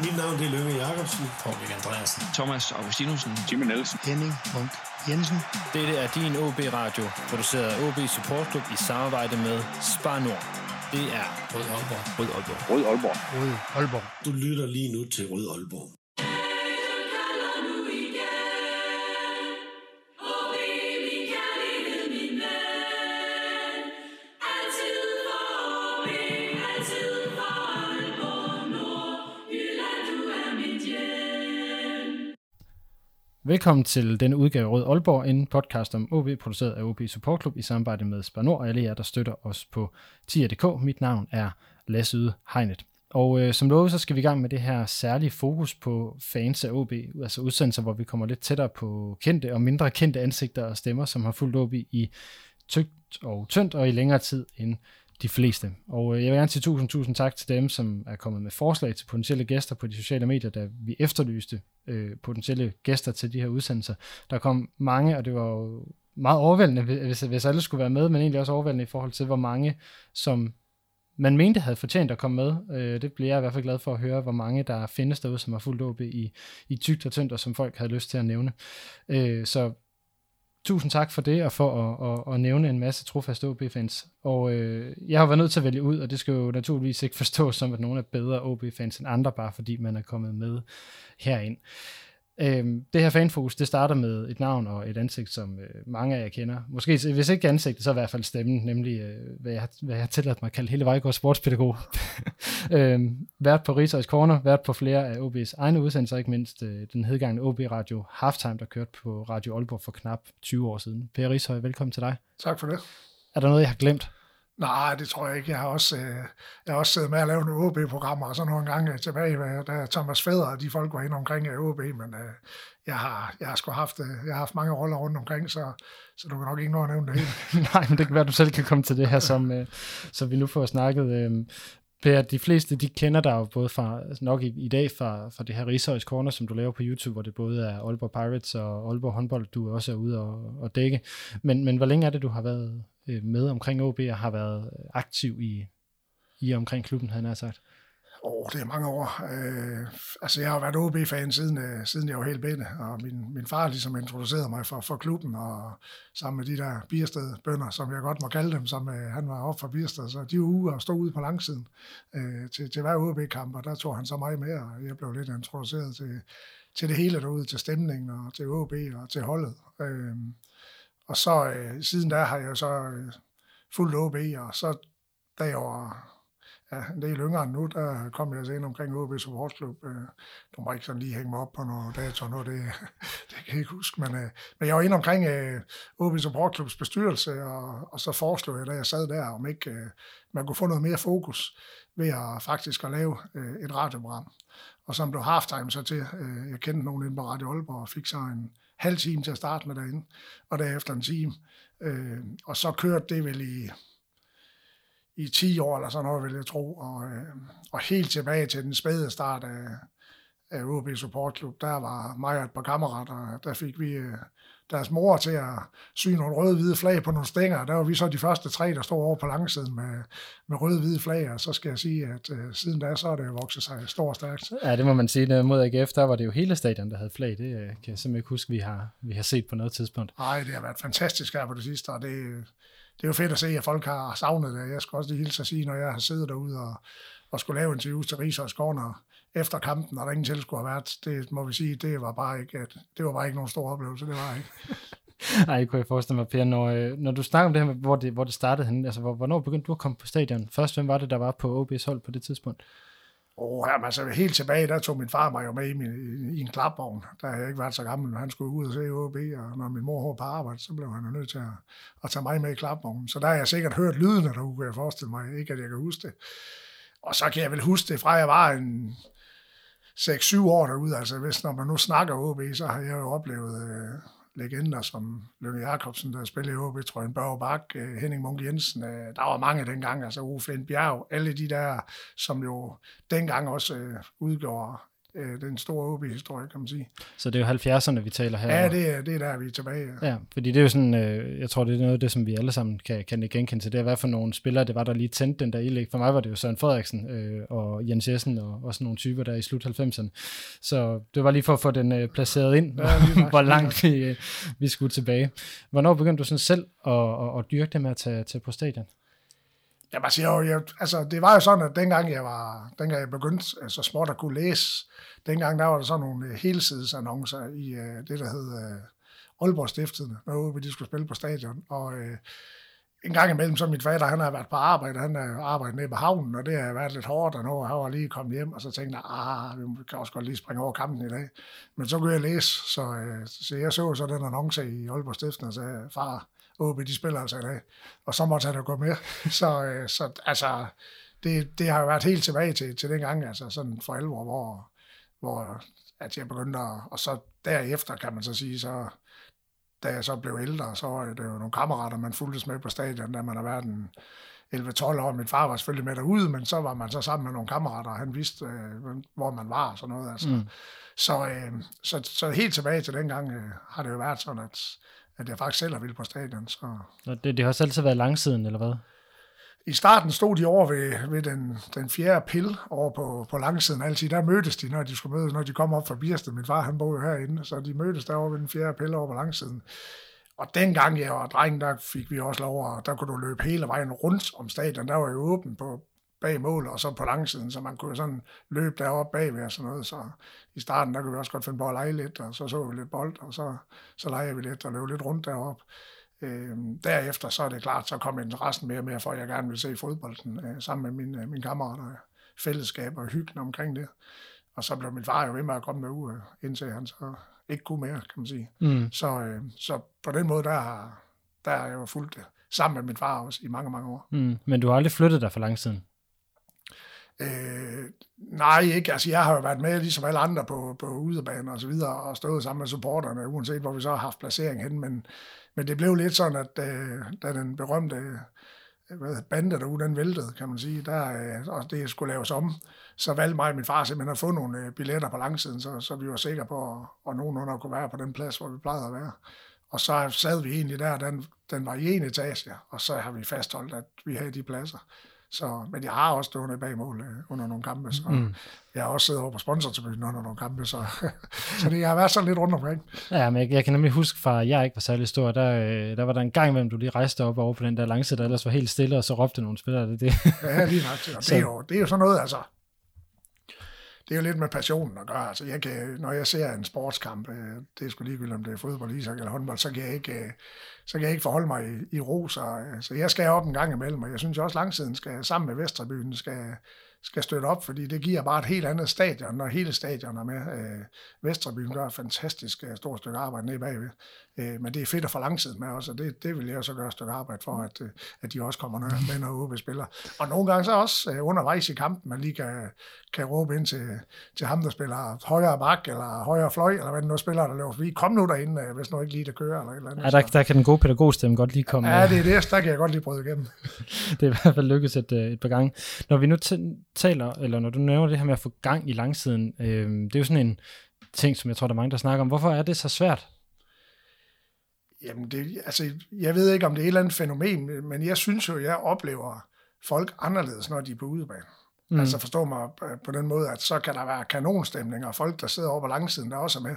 Mit navn det er Lønge Jacobsen. Paul Andreasen. Thomas Augustinusen. Jimmy Nielsen. Henning Munk Jensen. Dette er din OB Radio, produceret af OB Support Club i samarbejde med Spar Nord. Det er Rød Aalborg. Rød Aalborg. Rød Aalborg. Rød Aalborg. Du lytter lige nu til Rød Aalborg. Velkommen til denne udgave Rød Aalborg, en podcast om OB, produceret af OB Support Club i samarbejde med Spanor og alle jer, der støtter os på tier.dk. Mit navn er Lasse Yde Hegnet. Og øh, som lovet, så skal vi i gang med det her særlige fokus på fans af OB, altså udsendelser, hvor vi kommer lidt tættere på kendte og mindre kendte ansigter og stemmer, som har fulgt OB i tygt og tyndt og i længere tid end de fleste. Og øh, jeg vil gerne sige tusind, tusind tak til dem, som er kommet med forslag til potentielle gæster på de sociale medier, da vi efterlyste øh, potentielle gæster til de her udsendelser. Der kom mange, og det var jo meget overvældende, hvis, hvis alle skulle være med, men egentlig også overvældende i forhold til, hvor mange, som man mente havde fortjent at komme med. Øh, det bliver jeg i hvert fald glad for at høre, hvor mange der findes derude, som har fuldt OB i, i tygt og tyndt, og som folk havde lyst til at nævne. Øh, så tusind tak for det, og for at, at, at nævne en masse trofaste OB-fans. Og øh, jeg har været nødt til at vælge ud, og det skal jo naturligvis ikke forstås som, at nogen er bedre OB-fans end andre, bare fordi man er kommet med herind. Øhm, det her fanfokus, det starter med et navn og et ansigt, som øh, mange af jer kender. Måske, hvis ikke ansigtet, så i hvert fald stemmen, nemlig øh, hvad, jeg, hvad jeg har tilladt mig at kalde hele Vejgaard sportspædagog. øhm, vært på Rigshøjs Corner, vært på flere af OB's egne udsendelser, ikke mindst øh, den hedgangende OB Radio Halftime, der kørte på Radio Aalborg for knap 20 år siden. Per Rishøj, velkommen til dig. Tak for det. Er der noget, jeg har glemt? Nej, det tror jeg ikke. Jeg har også, øh, jeg har også siddet med at lave nogle OB-programmer, og så nogle gange øh, tilbage, da Thomas Fæder og de folk var inde omkring øh, af OB, men øh, jeg, har, jeg har sgu haft, øh, jeg har haft mange roller rundt omkring, så, så du kan nok ikke nå at nævne det hele. Nej, men det kan være, at du selv kan komme til det her, som, øh, så vi nu får snakket. Øh, Per, de fleste, de kender dig jo både fra, nok i, i dag fra, fra det her Rigshøjs Corner, som du laver på YouTube, hvor det både er Aalborg Pirates og Aalborg håndbold, du også er ude og, og dække. Men, men hvor længe er det, du har været øh, med omkring OB og har været aktiv i, i omkring klubben, havde han sagt? Åh, oh, det er mange år. Øh, altså, jeg har været OB-fan siden, øh, siden jeg var helt bænde, og min, min far ligesom introducerede mig for, for klubben, og sammen med de der Biersted-bønder, som jeg godt må kalde dem, som øh, han var op fra Biersted, så de var ude og stod ude på langsiden øh, til, til hver OB-kamp, og der tog han så mig med, og jeg blev lidt introduceret til, til det hele derude, til stemningen, og til OB, og til holdet. Øh, og så øh, siden der har jeg så øh, fuldt OB, og så da jeg var ja, en del yngre end nu, der kom jeg altså ind omkring OB Supportklub. Øh, du må ikke sådan lige hænge mig op på nogle data nu, det, det kan jeg ikke huske, men, øh, men jeg var inde omkring øh, OB Supportklubs bestyrelse, og, og så foreslog jeg, da jeg sad der, om ikke øh, man kunne få noget mere fokus ved at faktisk at lave øh, et radioprogram. Og som blev halftime så til, øh, jeg kendte nogen inde på Radio Aalborg, og fik så en halv time til at starte med derinde, og derefter en time. Øh, og så kørte det vel i i 10 år eller sådan noget, vil jeg tro. Og, øh, og helt tilbage til den spæde start af, af OB Support Club, der var mig og et par kammerater, der fik vi øh, deres mor til at sy nogle røde-hvide flag på nogle stænger. Der var vi så de første tre, der stod over på langsiden med, med røde-hvide flag, og så skal jeg sige, at øh, siden da, så er det vokset sig stort og stærkt. Ja, det må man sige. Mod AGF, der var det jo hele stadion, der havde flag. Det øh, kan jeg simpelthen ikke huske, vi har, vi har set på noget tidspunkt. Nej, det har været fantastisk her på det sidste, og det, det er jo fedt at se, at folk har savnet det. Jeg skal også lige hilse at sige, når jeg har siddet derude og, og skulle lave interviews til Rigs og Skåner efter kampen, og der ingen tilskuer været, det må vi sige, det var bare ikke, at, det var bare ikke nogen stor oplevelse, det var ikke. Nej, kunne jeg forestille mig, Per. Når, øh, når du snakker om det her, hvor det, hvor det startede hen, altså hvornår begyndte du at komme på stadion? Først, hvem var det, der var på OB's hold på det tidspunkt? Oh, jamen, altså, helt tilbage, der tog min far mig jo med i, min, i en klapvogn. Der har jeg ikke været så gammel, når han skulle ud og se OB, og når min mor var på arbejde, så blev han jo nødt til at, at tage mig med i klapvognen. Så der har jeg sikkert hørt lyden der kan jeg forestille mig. Ikke, at jeg kan huske det. Og så kan jeg vel huske det fra, jeg var en 6-7 år derude. Altså, hvis når man nu snakker OB, så har jeg jo oplevet... Øh, legender som Lønge Jacobsen, der spillede i OB, tror jeg, Børge Bak, øh, Henning Munk Jensen, øh, der var mange dengang, altså Uffe Bjerg, alle de der, som jo dengang også øh, udgjorde Øh, det er en stor OB-historie, kan man sige. Så det er jo 70'erne, vi taler her. Ja, det er, det er der, vi er tilbage. Ja. Ja, fordi det er jo sådan, øh, jeg tror, det er noget af det, som vi alle sammen kan, kan genkende til. Det er, hvad for nogle spillere, det var, der lige tændte den der ild. For mig var det jo Søren Frederiksen øh, og Jens Jessen og, og sådan nogle typer der i slut 90'erne. Så det var lige for at få den øh, placeret ind, Ja, hvor lige langt vi, øh, vi skulle tilbage. Hvornår begyndte du sådan selv at, at, at dyrke det med at tage, tage på stadion? Jeg bare siger jeg, altså, det var jo sådan, at dengang jeg, var, dengang jeg begyndte altså, småt at kunne læse, dengang der var der sådan nogle øh, helsidesannoncer i uh, det, der hed uh, Aalborg Stiftede, når de skulle spille på stadion. Og uh, en gang imellem, så min fader, han har været på arbejde, han har arbejdet nede på havnen, og det har været lidt hårdt, og nu han var lige kommet hjem, og så tænkte jeg, ah, vi kan også godt lige springe over kampen i dag. Men så kunne jeg læse, så, uh, så jeg så så den annonce i Aalborg Stiftede, og sagde, far, OB, de spiller altså i dag. Og så måtte han jo gå med. Så, øh, så altså, det, det har jo været helt tilbage til, til den gang, altså sådan for alvor, hvor, hvor at jeg begyndte at, og så derefter kan man så sige, så da jeg så blev ældre, så var det jo nogle kammerater, man fulgtes med på stadion, da man har været en 11-12 år. Min far var selvfølgelig med derude, men så var man så sammen med nogle kammerater, og han vidste, øh, hvor man var og sådan noget. Altså. Mm. Så, øh, så, så helt tilbage til dengang øh, har det jo været sådan, at at jeg faktisk selv har ville på stadion. Så. Og det, det har også altid været langsiden, eller hvad? I starten stod de over ved, ved den, den fjerde pil over på, på langsiden altid. Der mødtes de, når de skulle mødes, når de kom op fra Birsted. Min far, han boede herinde, så de mødtes derovre ved den fjerde pil over på langsiden. Og dengang jeg var dreng, der fik vi også lov, og der kunne du løbe hele vejen rundt om stadion. Der var jo åben på, bag mål, og så på langsiden, så man kunne sådan løbe deroppe bagved og sådan noget. Så i starten, der kunne vi også godt finde på at lege lidt, og så så vi lidt bold, og så, så legede vi lidt og løb lidt rundt deroppe. Øhm, derefter så er det klart, så kom interessen mere og mere for, at jeg gerne vil se fodbolden øh, sammen med mine, øh, mine kammerater, fællesskab og hyggen omkring det. Og så blev min far jo ved med at komme med øh, indtil han så ikke kunne mere, kan man sige. Mm. Så, øh, så på den måde, der har, der har jeg jo fulgt det sammen med min far også i mange, mange år. Mm. Men du har aldrig flyttet dig for langsiden? Øh, nej, ikke. Altså, jeg har jo været med, ligesom alle andre, på, på udebaner og så videre, og stået sammen med supporterne, uanset hvor vi så har haft placering hen, men, men det blev lidt sådan, at øh, da den berømte øh, hvad, bande derude, den væltede, kan man sige, der, øh, og det skulle laves om, så valgte mig og min far simpelthen at få nogle øh, billetter på langsiden, så, så vi var sikre på, at, at nogenlunde kunne være på den plads, hvor vi plejede at være. Og så sad vi egentlig der, den, den var i en etage, og så har vi fastholdt, at vi havde de pladser. Så, men jeg har også stået bag mål øh, under nogle kampe, så mm. jeg har også siddet over på sponsortribunen under nogle kampe, så, så det jeg har været sådan lidt rundt omkring. Ja, men jeg, jeg kan nemlig huske fra, at jeg ikke var særlig stor, der, øh, der var der en gang imellem, du lige rejste op over på den der langside, der ellers var helt stille, og så råbte nogle spillere det. det. ja, lige nok. Og det, er jo, det er jo sådan noget, altså, det er jo lidt med passionen at gøre. Altså, jeg kan, når jeg ser en sportskamp, øh, det er sgu ligegyldigt, om det er fodbold, ishockey eller håndbold, så kan jeg ikke, øh, så kan jeg ikke forholde mig i, i ro. Så, øh, så jeg skal op en gang imellem, og jeg synes også langsiden skal, sammen med Vestrebyen, skal, skal støtte op, fordi det giver bare et helt andet stadion, når hele stadion er med. Vesterbyen Vestrebyen gør et fantastisk stort stykke arbejde nede bagved. Øh, men det er fedt at få langsiden med også, og det, det vil jeg så gøre et stykke arbejde for, at, øh, at de også kommer med, når OB spiller. Og nogle gange så også øh, undervejs i kampen, man lige kan, kan råbe ind til, til ham, der spiller højre bak, eller højre fløj, eller hvad det nu spiller, der løber forbi. Kom nu derinde, øh, hvis nu ikke lige der kører, eller et eller andet. Ja, der, der kan den gode pædagogstemme godt lige komme. Ja, det er det, der kan jeg godt lige bryde igennem. det er i hvert fald lykkedes et, et par gange. Når vi nu taler, eller når du nævner det her med at få gang i langsiden, øh, det er jo sådan en ting, som jeg tror, der er mange, der snakker om. Hvorfor er det så svært? Jamen, det, altså, jeg ved ikke, om det er et eller andet fænomen, men jeg synes jo, jeg oplever folk anderledes, når de er på udebane. Mm. Altså forstå mig på den måde, at så kan der være kanonstemning, og folk, der sidder over på langsiden, der også er med,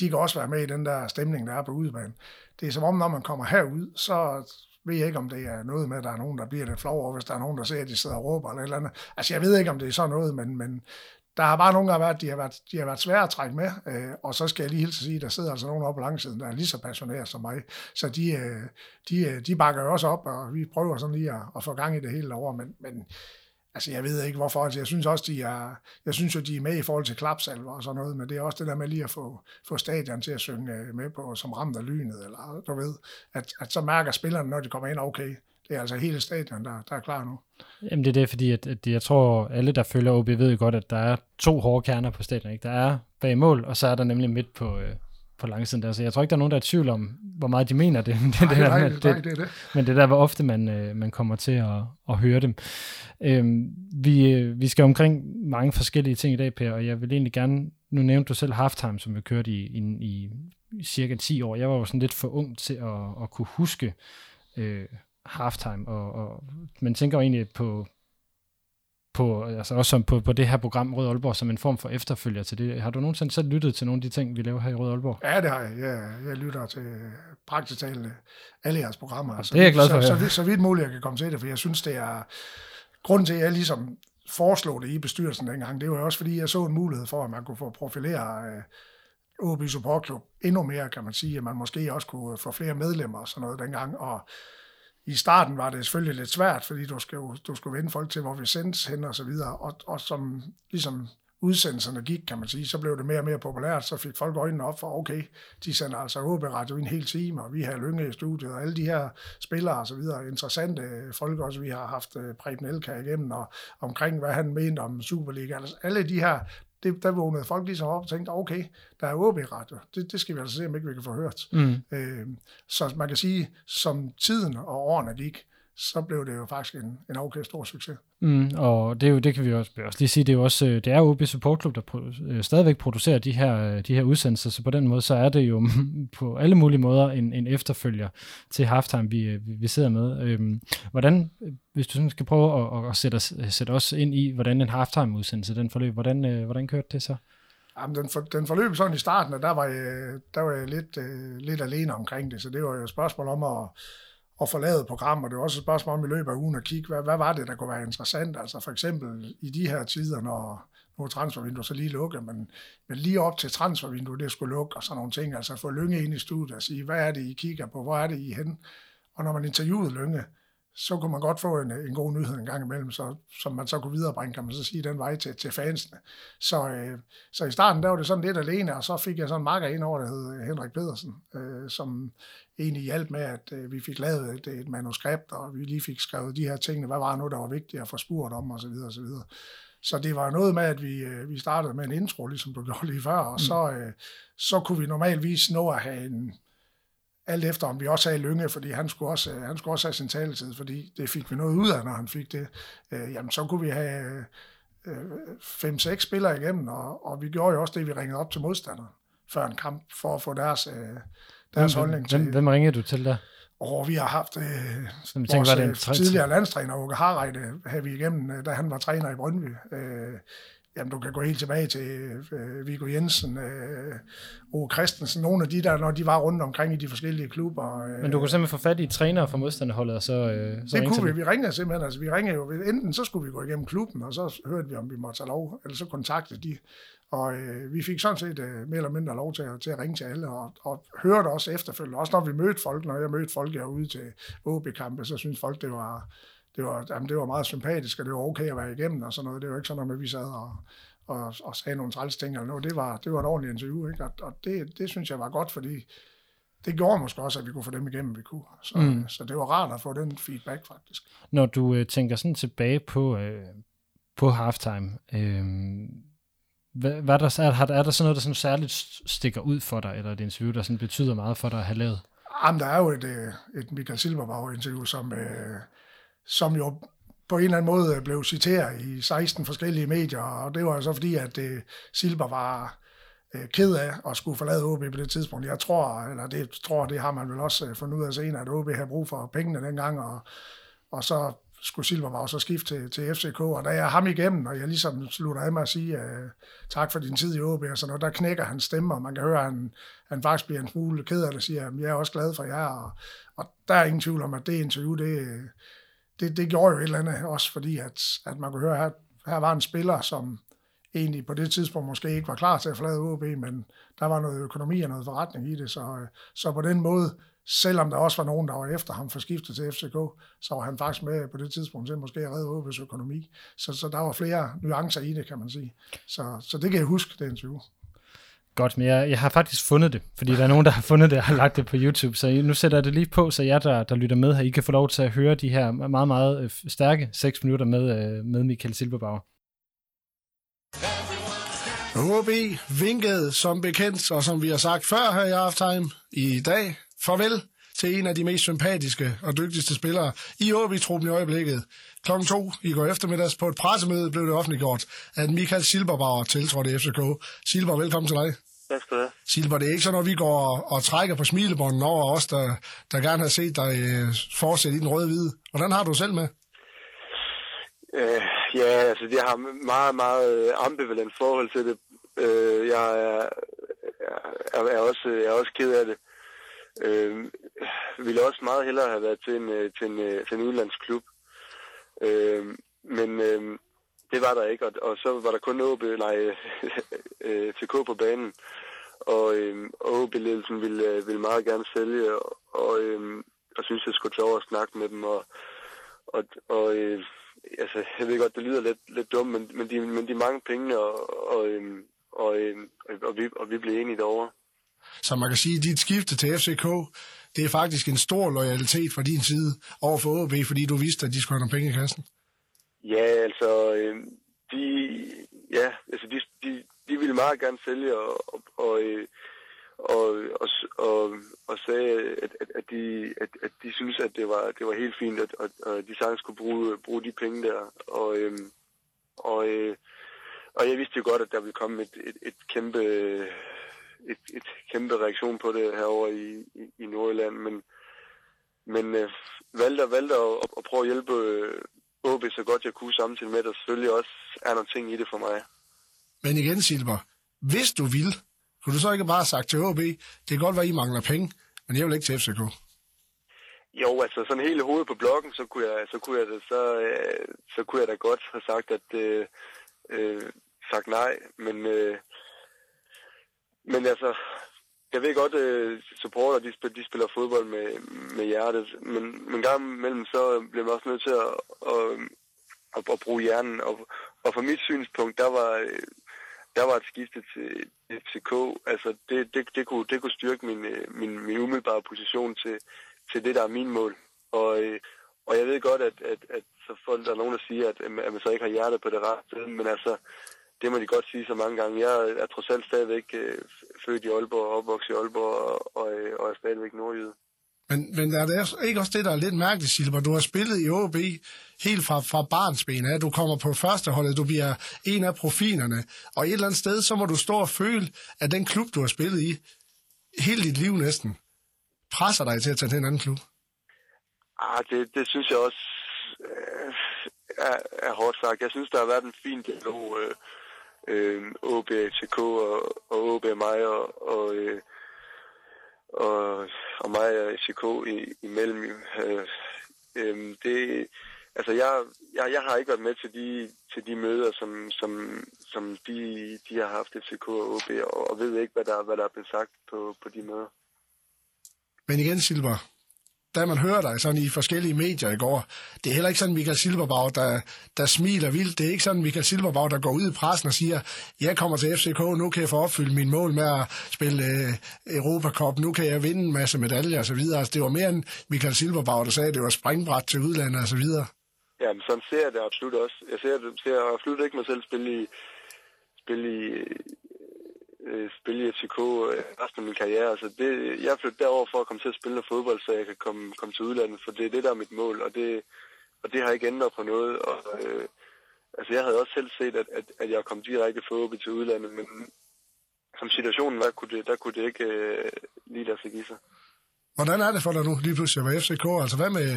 de kan også være med i den der stemning, der er på udebane. Det er som om, når man kommer herud, så ved jeg ikke, om det er noget med, at der er nogen, der bliver lidt flov over, hvis der er nogen, der ser, at de sidder og råber eller et eller andet. Altså, jeg ved ikke, om det er sådan noget, men, men der har bare nogle gange været, de har været, de har været svære at trække med, øh, og så skal jeg lige hilse at sige, at der sidder altså nogen oppe på langsiden, der er lige så passionerede som mig. Så de, øh, de, øh, de bakker jo også op, og vi prøver sådan lige at, at få gang i det hele over, men, men altså jeg ved ikke hvorfor, altså jeg synes også, de er, jeg synes jo, de er med i forhold til klapsalver og sådan noget, men det er også det der med lige at få, få stadion til at synge øh, med på, som ramt af lynet, eller du ved, at, at så mærker spillerne, når de kommer ind, okay, det er altså hele stadion, der, der er klar nu. Jamen det er det, fordi at, at jeg tror, alle der følger OB ved godt, at der er to hårde kerner på stadion. Ikke? Der er bag mål, og så er der nemlig midt på, øh, på langsiden der. Så jeg tror ikke, der er nogen, der er i tvivl om, hvor meget de mener det. det, nej, det, der, nej, det, nej, det er det. Men det er der, hvor ofte man, øh, man kommer til at, at høre dem. Øhm, vi, øh, vi skal omkring mange forskellige ting i dag, Per, og jeg vil egentlig gerne nu nævnte du selv halftime, som vi kørte i, i, i cirka 10 år. Jeg var jo sådan lidt for ung til at, at kunne huske øh, halftime, og, og man tænker jo egentlig på, på, altså også som på, på det her program Rød Aalborg som en form for efterfølger til det. Har du nogensinde selv lyttet til nogle af de ting, vi laver her i Rød Aalborg? Ja, det har jeg. Jeg, jeg lytter til praktisk talt alle jeres programmer. det er jeg glad for, så, ja. så, så, så vidt muligt, jeg kan komme til det, for jeg synes, det er... Grunden til, at jeg ligesom foreslog det i bestyrelsen dengang, det var også, fordi jeg så en mulighed for, at man kunne få profilere øh, OB Support Club endnu mere, kan man sige, at man måske også kunne få flere medlemmer og sådan noget dengang, og i starten var det selvfølgelig lidt svært, fordi du skulle, du skulle vende folk til, hvor vi sendes hen og så videre, og, og som ligesom udsendelserne gik, kan man sige, så blev det mere og mere populært, så fik folk øjnene op for, okay, de sender altså OB Radio en hel time, og vi har Lynge i studiet, og alle de her spillere og så videre, interessante folk også, vi har haft øh, Preben Elka igennem, og omkring, hvad han mente om Superliga, altså alle de her, det, der vågnede folk ligesom op og tænkte, okay, der er OB Radio, det, det skal vi altså se, om ikke vi kan få hørt. Mm. Øh, så man kan sige, som tiden og årene gik, så blev det jo faktisk en, en okay stor succes. Mm, og det, er jo, det kan vi også, også lige sige, det er jo også, øh, det er OB Support Club, der pro- øh, stadigvæk producerer de her, øh, de her udsendelser, så på den måde, så er det jo på alle mulige måder en, en efterfølger til Halftime, vi, øh, vi sidder med. Øhm, hvordan, hvis du sådan skal prøve at, at sætte, os, sætte os ind i, hvordan en Halftime-udsendelse, den forløb, hvordan, øh, hvordan kørte det så? Jamen, den, for, den forløb sådan i starten, og der var jeg, der var jeg lidt, lidt alene omkring det, så det var jo et spørgsmål om at at forlade program, og det er også et spørgsmål om i løbet af ugen at kigge, hvad, hvad var det, der kunne være interessant? Altså for eksempel i de her tider, når nu er transfervinduet så lige lukket, men, men lige op til transfervinduet, det skulle lukke og sådan nogle ting, altså få Lønge ind i studiet og sige, hvad er det, I kigger på, hvor er det, I er hen? Og når man interviewede Lønge, så kunne man godt få en, en god nyhed en gang imellem, så, som man så kunne viderebringe, kan man så sige, den vej til, til fansene. Så, øh, så i starten, der var det sådan lidt alene, og så fik jeg sådan en makker ind over, der hed Henrik Pedersen, øh, som egentlig hjalp med, at øh, vi fik lavet et, et manuskript, og vi lige fik skrevet de her ting, hvad var nu, der var vigtigt at få spurgt om, og så videre, og så videre. Så det var noget med, at vi, øh, vi startede med en intro, ligesom du gjorde lige før, og mm. så, øh, så kunne vi normalvis nå at have en, alt efter om vi også havde Lynge, fordi han skulle også, han skulle også have sin taletid, fordi det fik vi noget ud af, når han fik det. Øh, jamen, så kunne vi have øh, fem-seks spillere igennem, og, og vi gjorde jo også det, vi ringede op til modstanderen før en kamp, for at få deres, øh, deres hvem, holdning til. Hvem, hvem ringede du til der? Og vi har haft øh, Som vores tænker, var det en øh, træt- tidligere landstræner, Åke Harreide, havde vi igennem, øh, da han var træner i Brøndby. Øh, jamen, du kan gå helt tilbage til øh, Viggo Jensen, øh, Ove Christensen, nogle af de der, når de var rundt omkring i de forskellige klubber. Øh, Men du kunne simpelthen få fat i trænere fra modstanderholdet, og så, øh, så det kunne vi. Vi ringede simpelthen. Altså, vi ringede jo. Enten så skulle vi gå igennem klubben, og så hørte vi, om vi måtte tage lov, eller så kontaktede de. Og øh, vi fik sådan set øh, mere eller mindre lov til, at- til at ringe til alle, og, og hørte også efterfølgende. Også når vi mødte folk, når jeg mødte folk herude til OB-kampe, så synes folk, det var, det var, jamen, det var meget sympatisk, og det var okay at være igennem og sådan noget. Det var ikke sådan noget med, at vi sad og, og, og sagde nogle træls ting eller noget. Det var, det var et ordentligt interview, ikke? Og, og det, det synes jeg var godt, fordi det gjorde måske også, at vi kunne få dem igennem, vi kunne. Så, Mm. mm. så det var rart at få den feedback, faktisk. Når du øh, tænker sådan tilbage på, øh, på halftime, øh, hvad, hvad er, der, er, er der sådan noget, der sådan særligt stikker ud for dig, eller et interview, der sådan betyder meget for dig at have lavet? Jamen, der er jo et, øh, et Michael Silberbauer-interview, som, øh, som jo på en eller anden måde blev citeret i 16 forskellige medier, og det var jo så fordi, at øh, Silber var øh, ked af at skulle forlade OB på det tidspunkt. Jeg tror, eller det tror, det har man vel også øh, fundet ud af senere, at OB havde brug for pengene dengang, og, og så skulle Silberbauer så skifte til, til FCK, og da jeg er ham igennem, og jeg ligesom slutter af med at sige uh, tak for din tid i OB og sådan noget, der knækker hans stemme, og man kan høre, at han, han faktisk bliver en smule ked af det, og siger, at jeg er også glad for jer, og, og der er ingen tvivl om, at det interview, det, det, det gjorde jo et eller andet også, fordi at, at man kunne høre, at her, her var en spiller, som egentlig på det tidspunkt måske ikke var klar til at forlade OB, men der var noget økonomi og noget forretning i det, så, øh, så på den måde, selvom der også var nogen, der var efter ham for skiftet til FCK, så var han faktisk med på det tidspunkt til måske at redde OB's økonomi. Så, så der var flere nuancer i det, kan man sige. Så, så det kan jeg huske, det interview. Godt, men jeg, jeg har faktisk fundet det, fordi der er nogen, der har fundet det og har lagt det på YouTube, så nu sætter jeg det lige på, så jer, der, der lytter med her, I kan få lov til at høre de her meget, meget øh, stærke 6 minutter med, øh, med Michael Silberbauer. OB vinkede som bekendt, og som vi har sagt før her i Halftime i dag, farvel til en af de mest sympatiske og dygtigste spillere i OB-truppen i øjeblikket. Klokken to i går eftermiddags på et pressemøde blev det offentliggjort, at Michael Silberbauer tiltrådte FCK. Silber, velkommen til dig. Tak skal du have. Silber, det er ikke sådan, at vi går og, og trækker på smilebånden over os, der, der gerne har set dig øh, fortsætte i den røde-hvide. Hvordan har du selv med? Øh, ja, altså jeg har meget, meget ambivalent forhold til det. Øh, jeg er, er, er, også, jeg er også ked af det. Øh, ville også meget hellere have været til en, øh, til en, øh, til en udlandsklub. Øh, men øh, det var der ikke, og, og så var der kun OB, nej, øh, TK på banen. Og, øh, OB-ledelsen ville, ville meget gerne sælge, og, og, øh, og synes, jeg skulle tage over og snakke med dem. Og, og, og øh, altså, jeg ved godt, det lyder lidt, lidt dumt, men, men, de, men de mange penge, og, og, øh, og, øh, og, vi, og vi blev enige derovre. Så man kan sige, at dit skifte til FCK, det er faktisk en stor loyalitet fra din side over for OB, fordi du vidste, at de skulle have nogle penge i kassen. Ja, altså, øh, de, ja, altså de, de, de ville meget gerne sælge, og, og, og, øh, og, og, og, og sagde, at, at, at, de, at, at de synes, at det var, det var helt fint, at, at, at de sagtens skulle bruge, bruge de penge der. Og, øh, og, øh, og jeg vidste jo godt, at der ville komme et, et, et kæmpe et, et kæmpe reaktion på det herover i, i, i Nordjylland, men, men øh, valgte, valgte at, at, at prøve at hjælpe øh, OB så godt jeg kunne, samtidig med, at der selvfølgelig også er nogle ting i det for mig. Men igen, Silber, hvis du vil, kunne du så ikke bare have sagt til OB, det kan godt være, I mangler penge, men jeg vil ikke til FCK. Jo, altså sådan hele hovedet på blokken, så kunne jeg, så kunne jeg, da, så, øh, så kunne jeg da godt have sagt, at øh, øh, sagt nej, men øh, men altså, jeg ved godt, at supporter, de, spiller, de spiller fodbold med, med hjertet, men, men gang imellem, så bliver man også nødt til at, at, at, at bruge hjernen. Og, og fra mit synspunkt, der var, øh, der var et skifte til FCK. Altså, det, det, det, kunne, det kunne styrke min, øh, min, min umiddelbare position til, til det, der er min mål. Og, øh, og jeg ved godt, at, at, at så folk, der er nogen, der siger, at, at man så ikke har hjertet på det rette sted, men altså, det må de godt sige så mange gange. Jeg er trods alt stadigvæk øh, født i Aalborg og opvokset i Aalborg og, og, øh, og er stadigvæk nordjyde. Men, men er det ikke også det, der er lidt mærkeligt, Silber? Du har spillet i OB helt fra, fra barnsben af. Du kommer på førsteholdet, du bliver en af profilerne. Og et eller andet sted, så må du stå og føle, at den klub, du har spillet i, hele dit liv næsten, presser dig til at tage til en anden klub. Ah, det, det synes jeg også øh, er, er hårdt sagt. Jeg synes, der har været en fin dialog øh, øh, OB, TK og, og OB mig og, og, øh, og, og mig og FCK i, imellem. Øh, øh, det, altså jeg, jeg, jeg har ikke været med til de, til de møder, som, som, som de, de har haft FCK og OB, og, og ved ikke, hvad der, hvad der er blevet sagt på, på de møder. Men igen, Silber, da man hører dig sådan i forskellige medier i går, det er heller ikke sådan Michael Silberbag, der, der smiler vildt. Det er ikke sådan Michael Silberbag, der går ud i pressen og siger, jeg kommer til FCK, nu kan jeg få opfyldt min mål med at spille øh, Europacup, nu kan jeg vinde en masse medaljer osv. Altså, det var mere end Michael Silberbag, der sagde, at det var springbræt til udlandet osv. Ja, men sådan ser jeg det absolut også. Jeg ser, ser absolut ikke mig selv spille i, spille i øh, spille i FCK øh, resten af min karriere. Altså det, jeg flyttede derover for at komme til at spille noget fodbold, så jeg kan komme, komme til udlandet, for det er det, der er mit mål, og det, og det har ikke ændret på noget. Og, øh, altså jeg havde også selv set, at, at, at jeg kom direkte fra OB til udlandet, men som situationen var, kunne det, der kunne det ikke øh, lige lade sig give sig. Hvordan er det for dig nu lige pludselig at være FCK? Altså hvad med,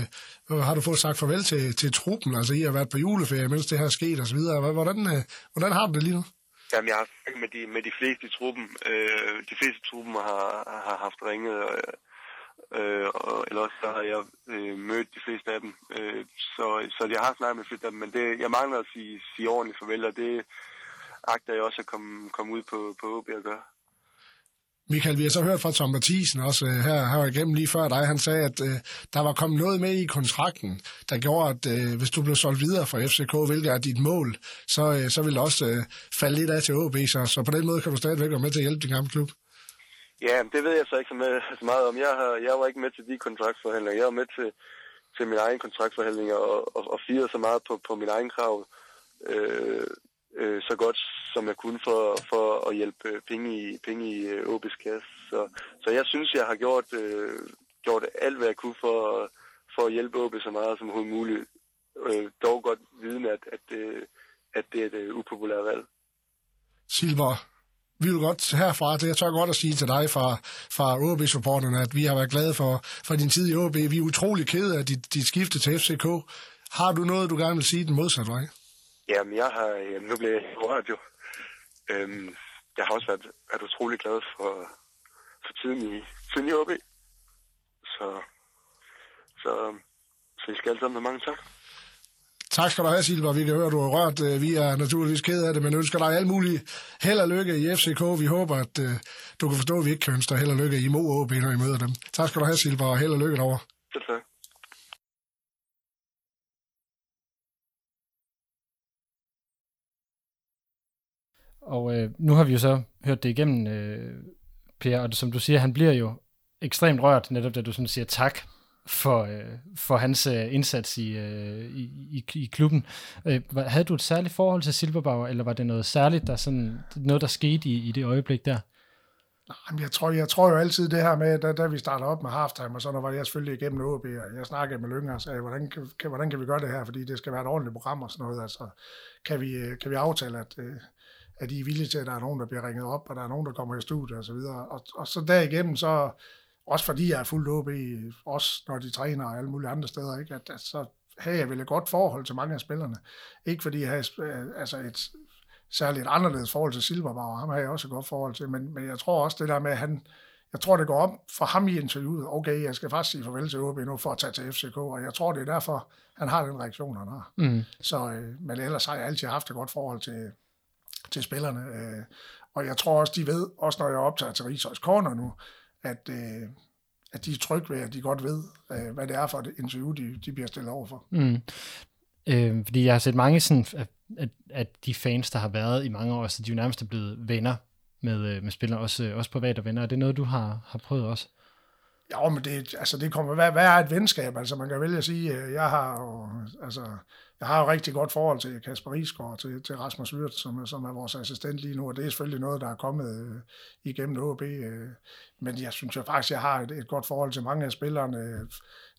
har du fået sagt farvel til, til truppen? Altså I har været på juleferie, mens det her er sket osv. Hvordan, øh, hvordan har du det lige nu? Jamen, jeg har snakket med de, med de fleste i truppen. Øh, de fleste i truppen har, har haft ringet, øh, øh og, ellers så har jeg øh, mødt de fleste af dem. Øh, så, så jeg har snakket med fleste af dem, men det, jeg mangler at sige, sige ordentligt farvel, og det agter jeg også at komme, komme ud på, på OB og gøre. Michael, vi har så hørt fra Tom Mathisen også øh, her, her igennem lige før dig. Han sagde, at øh, der var kommet noget med i kontrakten, der gjorde, at øh, hvis du blev solgt videre fra FCK, hvilket er dit mål, så, øh, så vil det også øh, falde lidt af til OB. Så, så på den måde kan du stadigvæk være med til at hjælpe din gamle klub. Ja, det ved jeg så ikke så, med, så meget om. Jeg, har, jeg var ikke med til de kontraktforhandlinger. Jeg var med til, til min egen kontraktforhandlinger og, og, og firede så meget på, på min egen krav. Øh, øh, så godt som jeg kunne for, for at hjælpe øh, penge i, penge i øh, OB's kasse. Så, så jeg synes, jeg har gjort øh, gjort alt, hvad jeg kunne for, for at hjælpe OB så meget som overhovedet muligt. Øh, dog godt viden, at, at, det, at det er et øh, upopulært valg. Silver, vi vil godt herfra, det jeg tør godt at sige til dig fra, fra OB-supporterne, at vi har været glade for, for din tid i OB. Vi er utrolig kede af dit, dit skifte til FCK. Har du noget, du gerne vil sige den modsatte vej? Jamen, jeg har, jamen, nu bliver jeg rørt jo. Øhm, jeg har også været, været utrolig glad for, for tiden i, tiden i OB. Så, så, så I skal alle sammen have mange tak. Tak skal du have, Silva. Vi kan høre, at du har rørt. Øh, Vi er naturligvis ked af det, men ønsker dig alt muligt held og lykke i FCK. Vi håber, at uh, du kan forstå, at vi ikke kan ønske dig held og lykke i Mo OB, når I møder dem. Tak skal du have, Silva, og held og lykke derovre. Selv tak. Og øh, nu har vi jo så hørt det igennem, øh, Per, og det, som du siger, han bliver jo ekstremt rørt, netop da du sådan siger tak for, øh, for hans øh, indsats i, øh, i, i, i klubben. Øh, havde du et særligt forhold til Silberbauer, eller var det noget særligt, der sådan, noget, der skete i, i det øjeblik der? Jamen, jeg tror, jeg tror jo altid det her med, da, da vi startede op med halftime, og så når var jeg selvfølgelig igennem OB, og jeg snakkede med Lynger og sagde, hvordan kan, kan, hvordan kan vi gøre det her, fordi det skal være et ordentligt program og sådan noget. Altså, kan vi, øh, kan vi aftale, at, øh, at I er villige til, at der er nogen, der bliver ringet op, og der er nogen, der kommer i studiet og så videre. Og, og så derigennem, så også fordi jeg er fuldt OB, også når de træner og alle mulige andre steder, ikke, at, at så havde jeg vel et godt forhold til mange af spillerne. Ikke fordi jeg havde øh, altså et særligt anderledes forhold til Silberbauer, ham har jeg også et godt forhold til, men, men jeg tror også det der med, at han, jeg tror det går op for ham i interviewet, okay, jeg skal faktisk sige farvel til OB nu for at tage til FCK, og jeg tror det er derfor, han har den reaktion, han har. Mm. Så, øh, men ellers har jeg altid haft et godt forhold til, til spillerne. Øh, og jeg tror også, de ved, også når jeg optager til Rigshøjs Corner nu, at, øh, at de er trygge ved, at de godt ved, øh, hvad det er for et interview, de, de bliver stillet over for. Mm. Øh, fordi jeg har set mange sådan, at, at, at de fans, der har været i mange år, så de er jo nærmest er blevet venner med, øh, med spillere, også, øh, også private venner. Er det noget, du har, har prøvet også? Ja, men det, altså det kommer, hvad, hvad er et venskab? Altså man kan vælge at sige, jeg har jo, altså, jeg har jo rigtig godt forhold til Kasper Risgaard og til, til Rasmus Wirt, som, er- som er vores assistent lige nu, og det er selvfølgelig noget, der er kommet øh, igennem OB. Øh, men jeg synes jo faktisk, jeg har et, et godt forhold til mange af spillerne. Øh,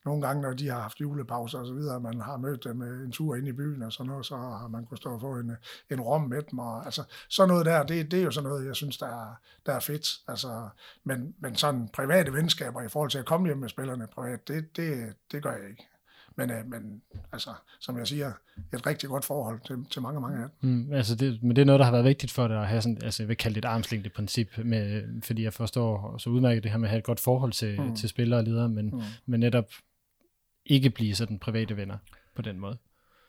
nogle gange, når de har haft julepauser og så videre, man har mødt dem øh, en tur ind i byen og sådan noget, så har man kunnet stå og få en, en rom med dem. Og, altså, sådan noget der, det, det er jo sådan noget, jeg synes, der er, der er fedt. Altså, men, men sådan private venskaber i forhold til at komme hjem med spillerne privat, det, det, det gør jeg ikke. Men, øh, men altså, som jeg siger, et rigtig godt forhold til, til mange, mange af dem. Mm, altså det, men det er noget, der har været vigtigt for dig at have sådan, altså jeg vil kalde det et armslængde princip, med, fordi jeg forstår så udmærket det her med at have et godt forhold til, mm. til spillere og ledere, men, mm. men netop ikke blive sådan private venner på den måde.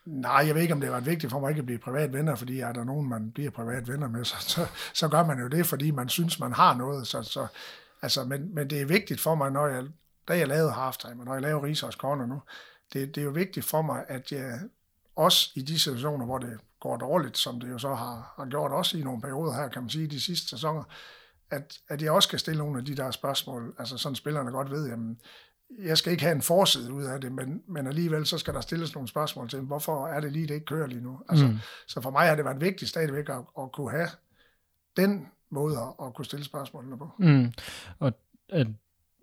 Nej, jeg ved ikke, om det var vigtigt for mig ikke at blive privat venner, fordi er der nogen, man bliver privat venner med, så, så, så gør man jo det, fordi man synes, man har noget. Så, så, altså, men, men det er vigtigt for mig, når jeg, da jeg lavede halftime, og når jeg laver Risers Corner nu, det, det er jo vigtigt for mig, at jeg også i de situationer, hvor det går dårligt, som det jo så har, har gjort også i nogle perioder her, kan man sige, de sidste sæsoner, at, at jeg også kan stille nogle af de der spørgsmål, altså sådan spillerne godt ved, jamen, jeg skal ikke have en forside ud af det, men, men alligevel så skal der stilles nogle spørgsmål til, hvorfor er det lige, det ikke kører lige nu? Altså, mm. Så for mig har det været vigtigt stadigvæk at, at kunne have den måde at, at kunne stille spørgsmålene på. Mm. Og at,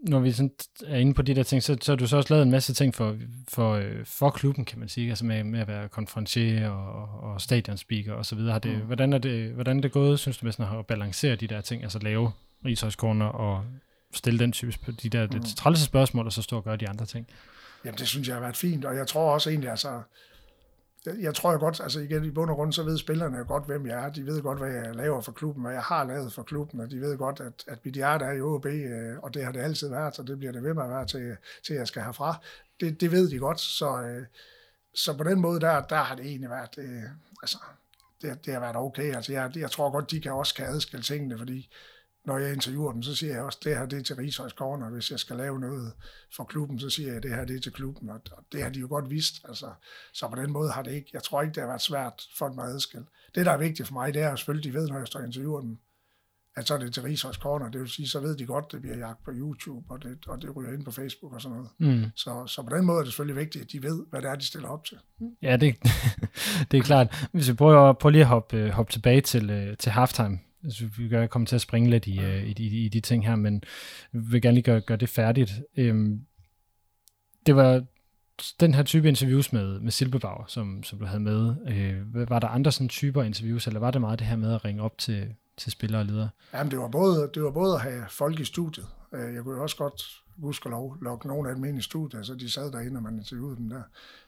når vi sådan er inde på de der ting, så, så har du så også lavet en masse ting for, for, øh, for klubben, kan man sige, altså med, med at være konferencier og, og stadionspeaker og så videre. Har det, mm. hvordan, er det, hvordan er det gået, synes du, med sådan at balancere de der ting, altså lave rigshøjskorner og stille den type de der lidt trælse spørgsmål, og så stå og gøre de andre ting? Jamen, det synes jeg har været fint, og jeg tror også egentlig, altså, jeg, jeg tror jo godt, altså igen i bund og grund, så ved spillerne jo godt, hvem jeg er. De ved godt, hvad jeg laver for klubben, hvad jeg har lavet for klubben, og de ved godt, at, at mit hjerte er i OB, øh, og det har det altid været, og det bliver det ved med at være til, til jeg skal herfra. Det, det ved de godt, så, øh, så på den måde, der, der har det egentlig været, øh, altså, det, det har været okay. Altså, jeg, jeg tror godt, de kan også kan adskille tingene, fordi når jeg interviewer dem, så siger jeg også, det her det er til Rigshøjs Corner. Hvis jeg skal lave noget for klubben, så siger jeg, det her det er til klubben. Og og det har de jo godt vidst. Altså, så på den måde har det ikke, jeg tror ikke, det har været svært for dem at adskille. Det, der er vigtigt for mig, det er selvfølgelig, de ved, når jeg står og interviewer dem, at så er det til Rigshøjs Corner. Det vil sige, så ved de godt, det bliver jagt på YouTube, og det, og det ryger ind på Facebook og sådan noget. Mm. Så, så på den måde er det selvfølgelig vigtigt, at de ved, hvad det er, de stiller op til. Ja, det, det er klart. Hvis vi prøver, prøver lige at hoppe, øh, hoppe tilbage til, øh, til halftime, altså, vi kan komme til at springe lidt i, øh, i, i, i de ting her, men vi vil gerne lige gøre, gøre det færdigt. Øhm, det var den her type interviews med, med Silbebauer, som, som du havde med. Øh, var der andre sådan typer interviews, eller var det meget det her med at ringe op til, til spillere og ledere? Jamen, det var, både, det var både at have folk i studiet. Øh, jeg kunne jo også godt huske at lov, lukke nogle af dem ind i studiet, så de sad derinde, og man interviewede dem der.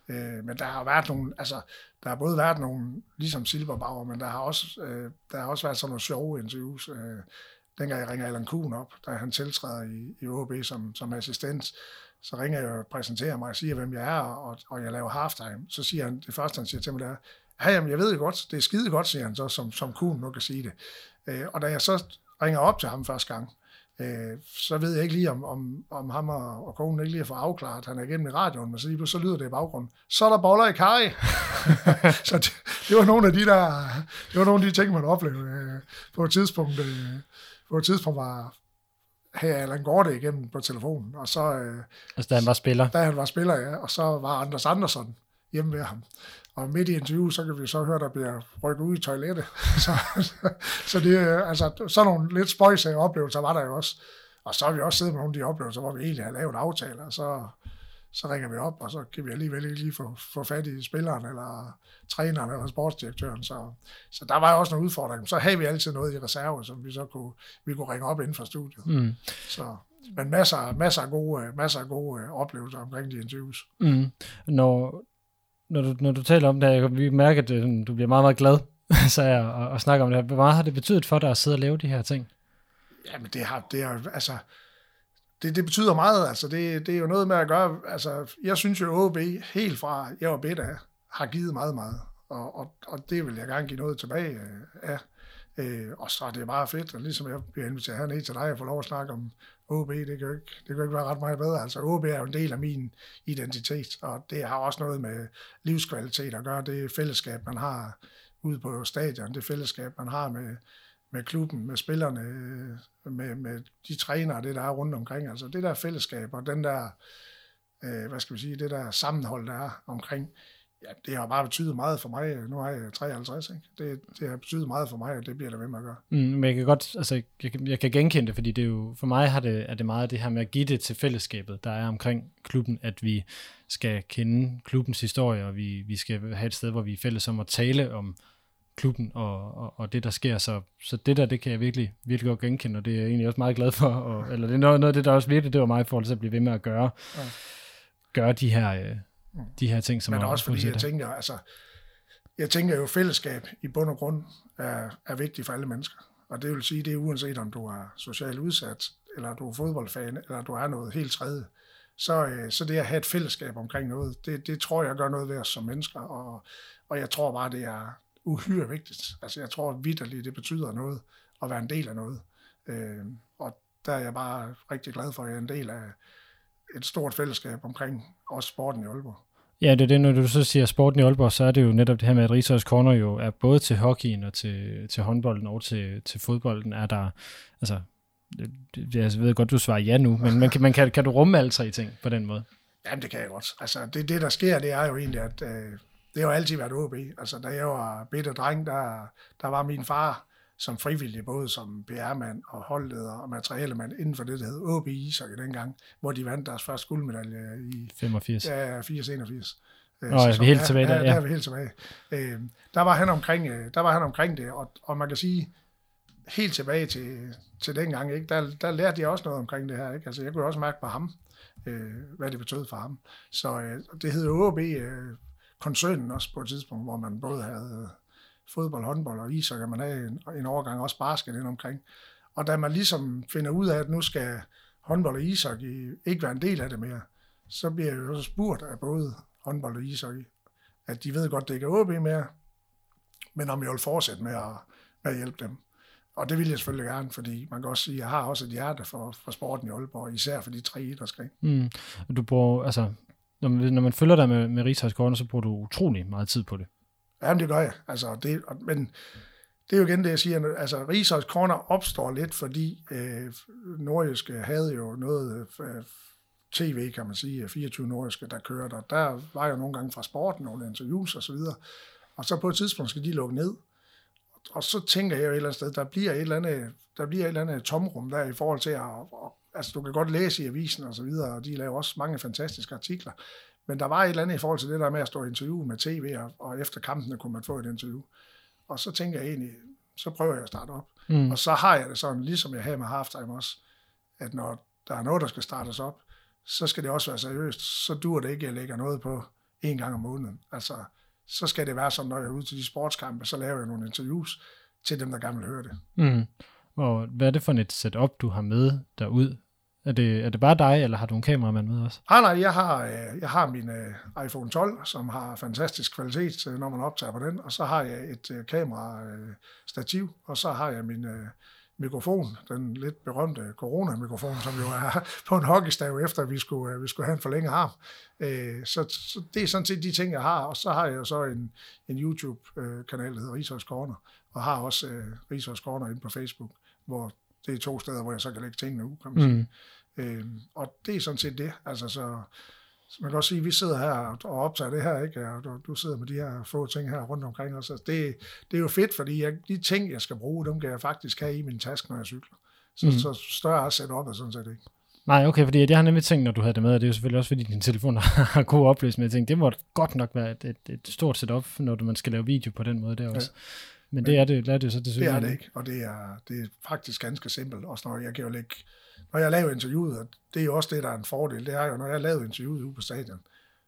Øh, Men der har været nogle, altså, der har både været nogle, ligesom Silberbauer, men der har også, øh, der har også været sådan nogle sjove interviews. Øh, Dengang jeg ringer Allan Kuhn op, da han tiltræder i, i OB som, som assistent, så ringer jeg og præsenterer mig og siger, hvem jeg er, og, og jeg laver halftime. Så siger han, det første han siger til mig, det er, ja, jamen, jeg ved det godt, det er skide godt, siger han så, som, som Kuhn nu kan sige det. Øh, og da jeg så ringer op til ham første gang, øh, så ved jeg ikke lige, om, om, om ham og, og konen ikke lige har fået afklaret, han er igennem i radioen, men så, lige så lyder det i baggrunden. Så er der boller i kaj. så det, det, var nogle af de der, det var nogle af de ting, man oplevede øh, på et tidspunkt. Øh, på et tidspunkt var her Allan Gorte igennem på telefonen, og så, øh, Altså, da han var spiller. da han var spiller, ja, og så var Anders Andersson hjemme ved ham. Og midt i interviewet, så kan vi så høre, der bliver rykket ud i toilettet. så, så det, er, altså, sådan nogle lidt spøjsage oplevelser var der jo også. Og så har vi også siddet med nogle af de oplevelser, hvor vi egentlig har lavet aftaler, og så, så ringer vi op, og så kan vi alligevel ikke lige få, få fat i spilleren, eller træneren, eller sportsdirektøren. Så, så der var jo også nogle udfordringer. Så havde vi altid noget i reserve, som vi så kunne, vi kunne ringe op inden for studiet. Mm. Så, men masser, masser, af gode, masser af gode oplevelser omkring de interviews. Mm. Når, når, du, når du taler om det, jeg kan vi mærke, at øh, du bliver meget, meget glad, så jeg, og, og snakker om det her. Hvor meget har det betydet for dig at sidde og lave de her ting? Jamen, det har, det har, altså, det, det betyder meget, altså, det, det er jo noget med at gøre, altså, jeg synes jo, OB helt fra, jeg var bedt af, har givet meget, meget, og, og, og det vil jeg gerne give noget tilbage øh, af, øh, og så er det bare fedt, og ligesom jeg bliver inviteret herned til dig, og får lov at snakke om OB, det kan jo ikke, det kan jo ikke være ret meget bedre, altså OB er jo en del af min identitet, og det har også noget med livskvalitet at gøre, det fællesskab, man har ude på stadion, det fællesskab, man har med, med klubben, med spillerne, med, med de trænere, det der er rundt omkring. Altså det der fællesskab og den der, øh, hvad skal vi sige, det der sammenhold, der er omkring, ja, det har bare betydet meget for mig. Nu er jeg 53, ikke? Det, det har betydet meget for mig, og det bliver der ved med at gøre. Mm, men jeg kan godt, altså, jeg, kan- jeg kan genkende det, fordi det er jo, for mig har det, er det meget det her med at give det til fællesskabet, der er omkring klubben, at vi skal kende klubbens historie, og vi, vi skal have et sted, hvor vi er fælles om at tale om klubben og, og, og det, der sker. Så, så det der, det kan jeg virkelig, virkelig godt genkende, og det er jeg egentlig også meget glad for. Og, eller det er noget, noget af det, der også virkelig, det var mig i forhold til at blive ved med at gøre, Ja. gøre de her, øh, de her ting, som Men er også fordi jeg tænker, altså, jeg tænker jo, fællesskab i bund og grund er, er vigtigt for alle mennesker. Og det vil sige, det er uanset om du er socialt udsat, eller du er fodboldfan, eller du er noget helt tredje. Så, øh, så det at have et fællesskab omkring noget, det, det tror jeg gør noget ved os som mennesker. Og, og jeg tror bare, det er uhyre vigtigt. Altså jeg tror vidderligt, det betyder noget at være en del af noget. Øh, og der er jeg bare rigtig glad for, at jeg er en del af et stort fællesskab omkring også sporten i Aalborg. Ja, det er det, når du så siger sporten i Aalborg, så er det jo netop det her med, at Rigshøjs Corner jo er både til hockeyen og til, til håndbolden og til, til fodbolden, er der, altså, jeg ved godt, du svarer ja nu, men man kan, man kan, kan du rumme alle tre ting på den måde? Jamen, det kan jeg godt. Altså, det, det der sker, det er jo egentlig, at øh, det har jo altid været OB. Altså, da jeg var bitte dreng, der, der var min far som frivillig, både som PR-mand og holdleder og materialemand inden for det, der hed OB Ishockey dengang, hvor de vandt deres første guldmedalje i 85. ja, 80-81. Øh, Nå, vi er sæson. helt tilbage der, ja. Der er vi helt tilbage. Øh, der, var han omkring, øh, der var han omkring det, og, og man kan sige, helt tilbage til, til dengang, ikke? Der, der lærte jeg også noget omkring det her. Ikke? Altså, jeg kunne også mærke på ham, øh, hvad det betød for ham. Så øh, det hed OB øh, koncernen også på et tidspunkt, hvor man både havde fodbold, håndbold og ishockey, man have en, en overgang også basket ind omkring. Og da man ligesom finder ud af, at nu skal håndbold og ishockey ikke være en del af det mere, så bliver jeg jo så spurgt af både håndbold og ishockey, at de ved godt, det ikke er OB mere, men om jeg vil fortsætte med at, med at hjælpe dem. Og det vil jeg selvfølgelig gerne, fordi man kan også sige, at jeg har også et hjerte for, for sporten i Aalborg, især for de tre idrætsgrene. Mm. Du bruger, altså, når man, når man følger dig med, med Corner, så bruger du utrolig meget tid på det. Jamen, det gør jeg. Altså, det, men det er jo igen det, jeg siger. Altså, Rigshøjs Corner opstår lidt, fordi øh, Nordjyske havde jo noget øh, tv, kan man sige, 24 Nordjyske, der kørte, og der var jo nogle gange fra sporten nogle interviews og så videre. Og så på et tidspunkt skal de lukke ned. og så tænker jeg jo et eller andet sted, der bliver et eller andet, der bliver et eller andet tomrum der i forhold til at, og, altså du kan godt læse i avisen og så videre, og de laver også mange fantastiske artikler, men der var et eller andet i forhold til det der med at stå i interview med tv, og, og efter kampene kunne man få et interview. Og så tænker jeg egentlig, så prøver jeg at starte op. Mm. Og så har jeg det sådan, ligesom jeg havde med halftime også, at når der er noget, der skal startes op, så skal det også være seriøst. Så dur det ikke, at jeg lægger noget på en gang om måneden. Altså, så skal det være sådan, når jeg er ude til de sportskampe, så laver jeg nogle interviews til dem, der gerne vil høre det. Mm. Og hvad er det for et setup, du har med derud? Er det, er det bare dig, eller har du en kameramand med også? Nej, nej, jeg har, øh, jeg har min øh, iPhone 12, som har fantastisk kvalitet, øh, når man optager på den, og så har jeg et kamerastativ, kamera-stativ, og så har jeg min mikrofon, den lidt berømte corona-mikrofon, som jo er på en hockeystav, efter vi skulle, vi skulle have en forlænget arm. Så, så det er sådan set de ting, jeg har, og så har jeg så en, en YouTube-kanal, der hedder Rishøjs Corner, og har også uh, Rishøjs Corner inde på Facebook, hvor det er to steder, hvor jeg så kan lægge tingene ud, kan man sige. Mm. Øhm, og det er sådan set det. Altså, så, så man kan også sige, at vi sidder her og optager det her, ikke? og du, du sidder med de her få ting her rundt omkring os. Altså, det, det er jo fedt, fordi jeg, de ting, jeg skal bruge, dem kan jeg faktisk have i min taske, når jeg cykler. Så, mm. så større setup er sådan set ikke. Nej, okay, fordi jeg har nemlig tænkt, når du havde det med, og det er jo selvfølgelig også, fordi din telefon har god opløsning, men jeg tænkte, det må godt nok være et, et, et stort setup, når man skal lave video på den måde der også. Ja. Men det er det, det er det så det, det er det ikke, og det er, det er faktisk ganske simpelt, også når jeg kan jo lægge, når jeg laver interviewet, og det er jo også det, der er en fordel, det er jo, når jeg laver interviewet ude på stadion,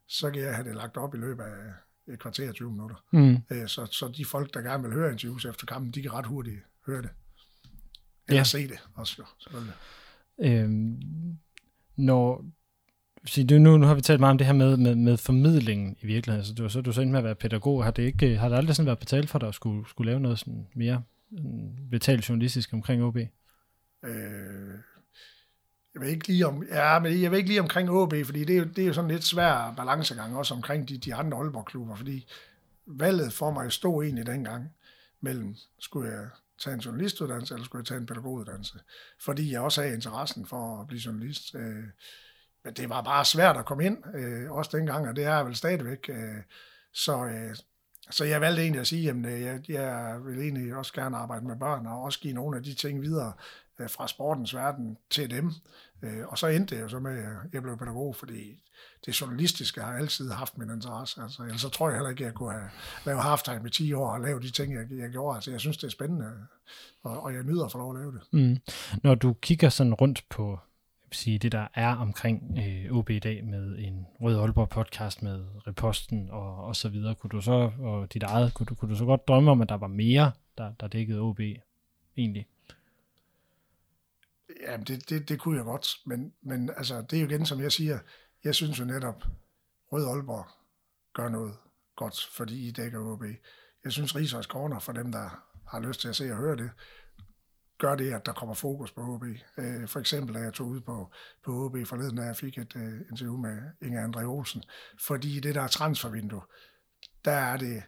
så kan jeg have det lagt op i løbet af et kvarter 20 minutter. Mm. Øh, så, så de folk, der gerne vil høre interviews efter kampen, de kan ret hurtigt høre det. Eller ja. se det også, jo, selvfølgelig. Øhm, når sige, nu, nu har vi talt meget om det her med, med, med formidlingen i virkeligheden. Så du, så du så med at være pædagog. Har det, ikke, har det aldrig sådan været betalt for dig at skulle, skulle lave noget sådan mere betalt journalistisk omkring OB? Øh, jeg ved ikke lige om, ja, men jeg ved ikke lige omkring OB, fordi det er, jo, det er jo sådan lidt svær balancegang også omkring de, de andre Aalborg-klubber, fordi valget for mig stod egentlig dengang mellem, skulle jeg tage en journalistuddannelse, eller skulle jeg tage en pædagoguddannelse? Fordi jeg også havde interessen for at blive journalist. Øh, men det var bare svært at komme ind, øh, også dengang, og det er vel stadigvæk. Øh, så, øh, så jeg valgte egentlig at sige, at øh, jeg, jeg vil egentlig også gerne arbejde med børn, og også give nogle af de ting videre øh, fra sportens verden til dem. Øh, og så endte det jo så med, at jeg blev pædagog, fordi det journalistiske har altid haft min interesse. Altså, ellers så tror jeg heller ikke, at jeg kunne have lavet halftime i 10 år og lavet de ting, jeg, jeg gjorde. Altså, jeg synes, det er spændende, og, og jeg nyder at få lov at lave det. Mm. Når du kigger sådan rundt på sige, det der er omkring øh, OB i dag med en Rød Aalborg podcast med reposten og, og så videre, kunne du så, og dit eget, kunne du, kunne du så godt drømme om, at der var mere, der, der dækkede OB egentlig? Jamen, det, det, det kunne jeg godt, men, men altså, det er jo igen, som jeg siger, jeg synes jo netop, Rød Aalborg gør noget godt, fordi I dækker OB. Jeg synes, Rigshøjs Corner, for dem, der har lyst til at se og høre det, gør det, at der kommer fokus på HB. Øh, for eksempel, da jeg tog ud på, på HB forleden, da jeg fik et øh, interview med Inge André Olsen, fordi det der transfervindue, der er det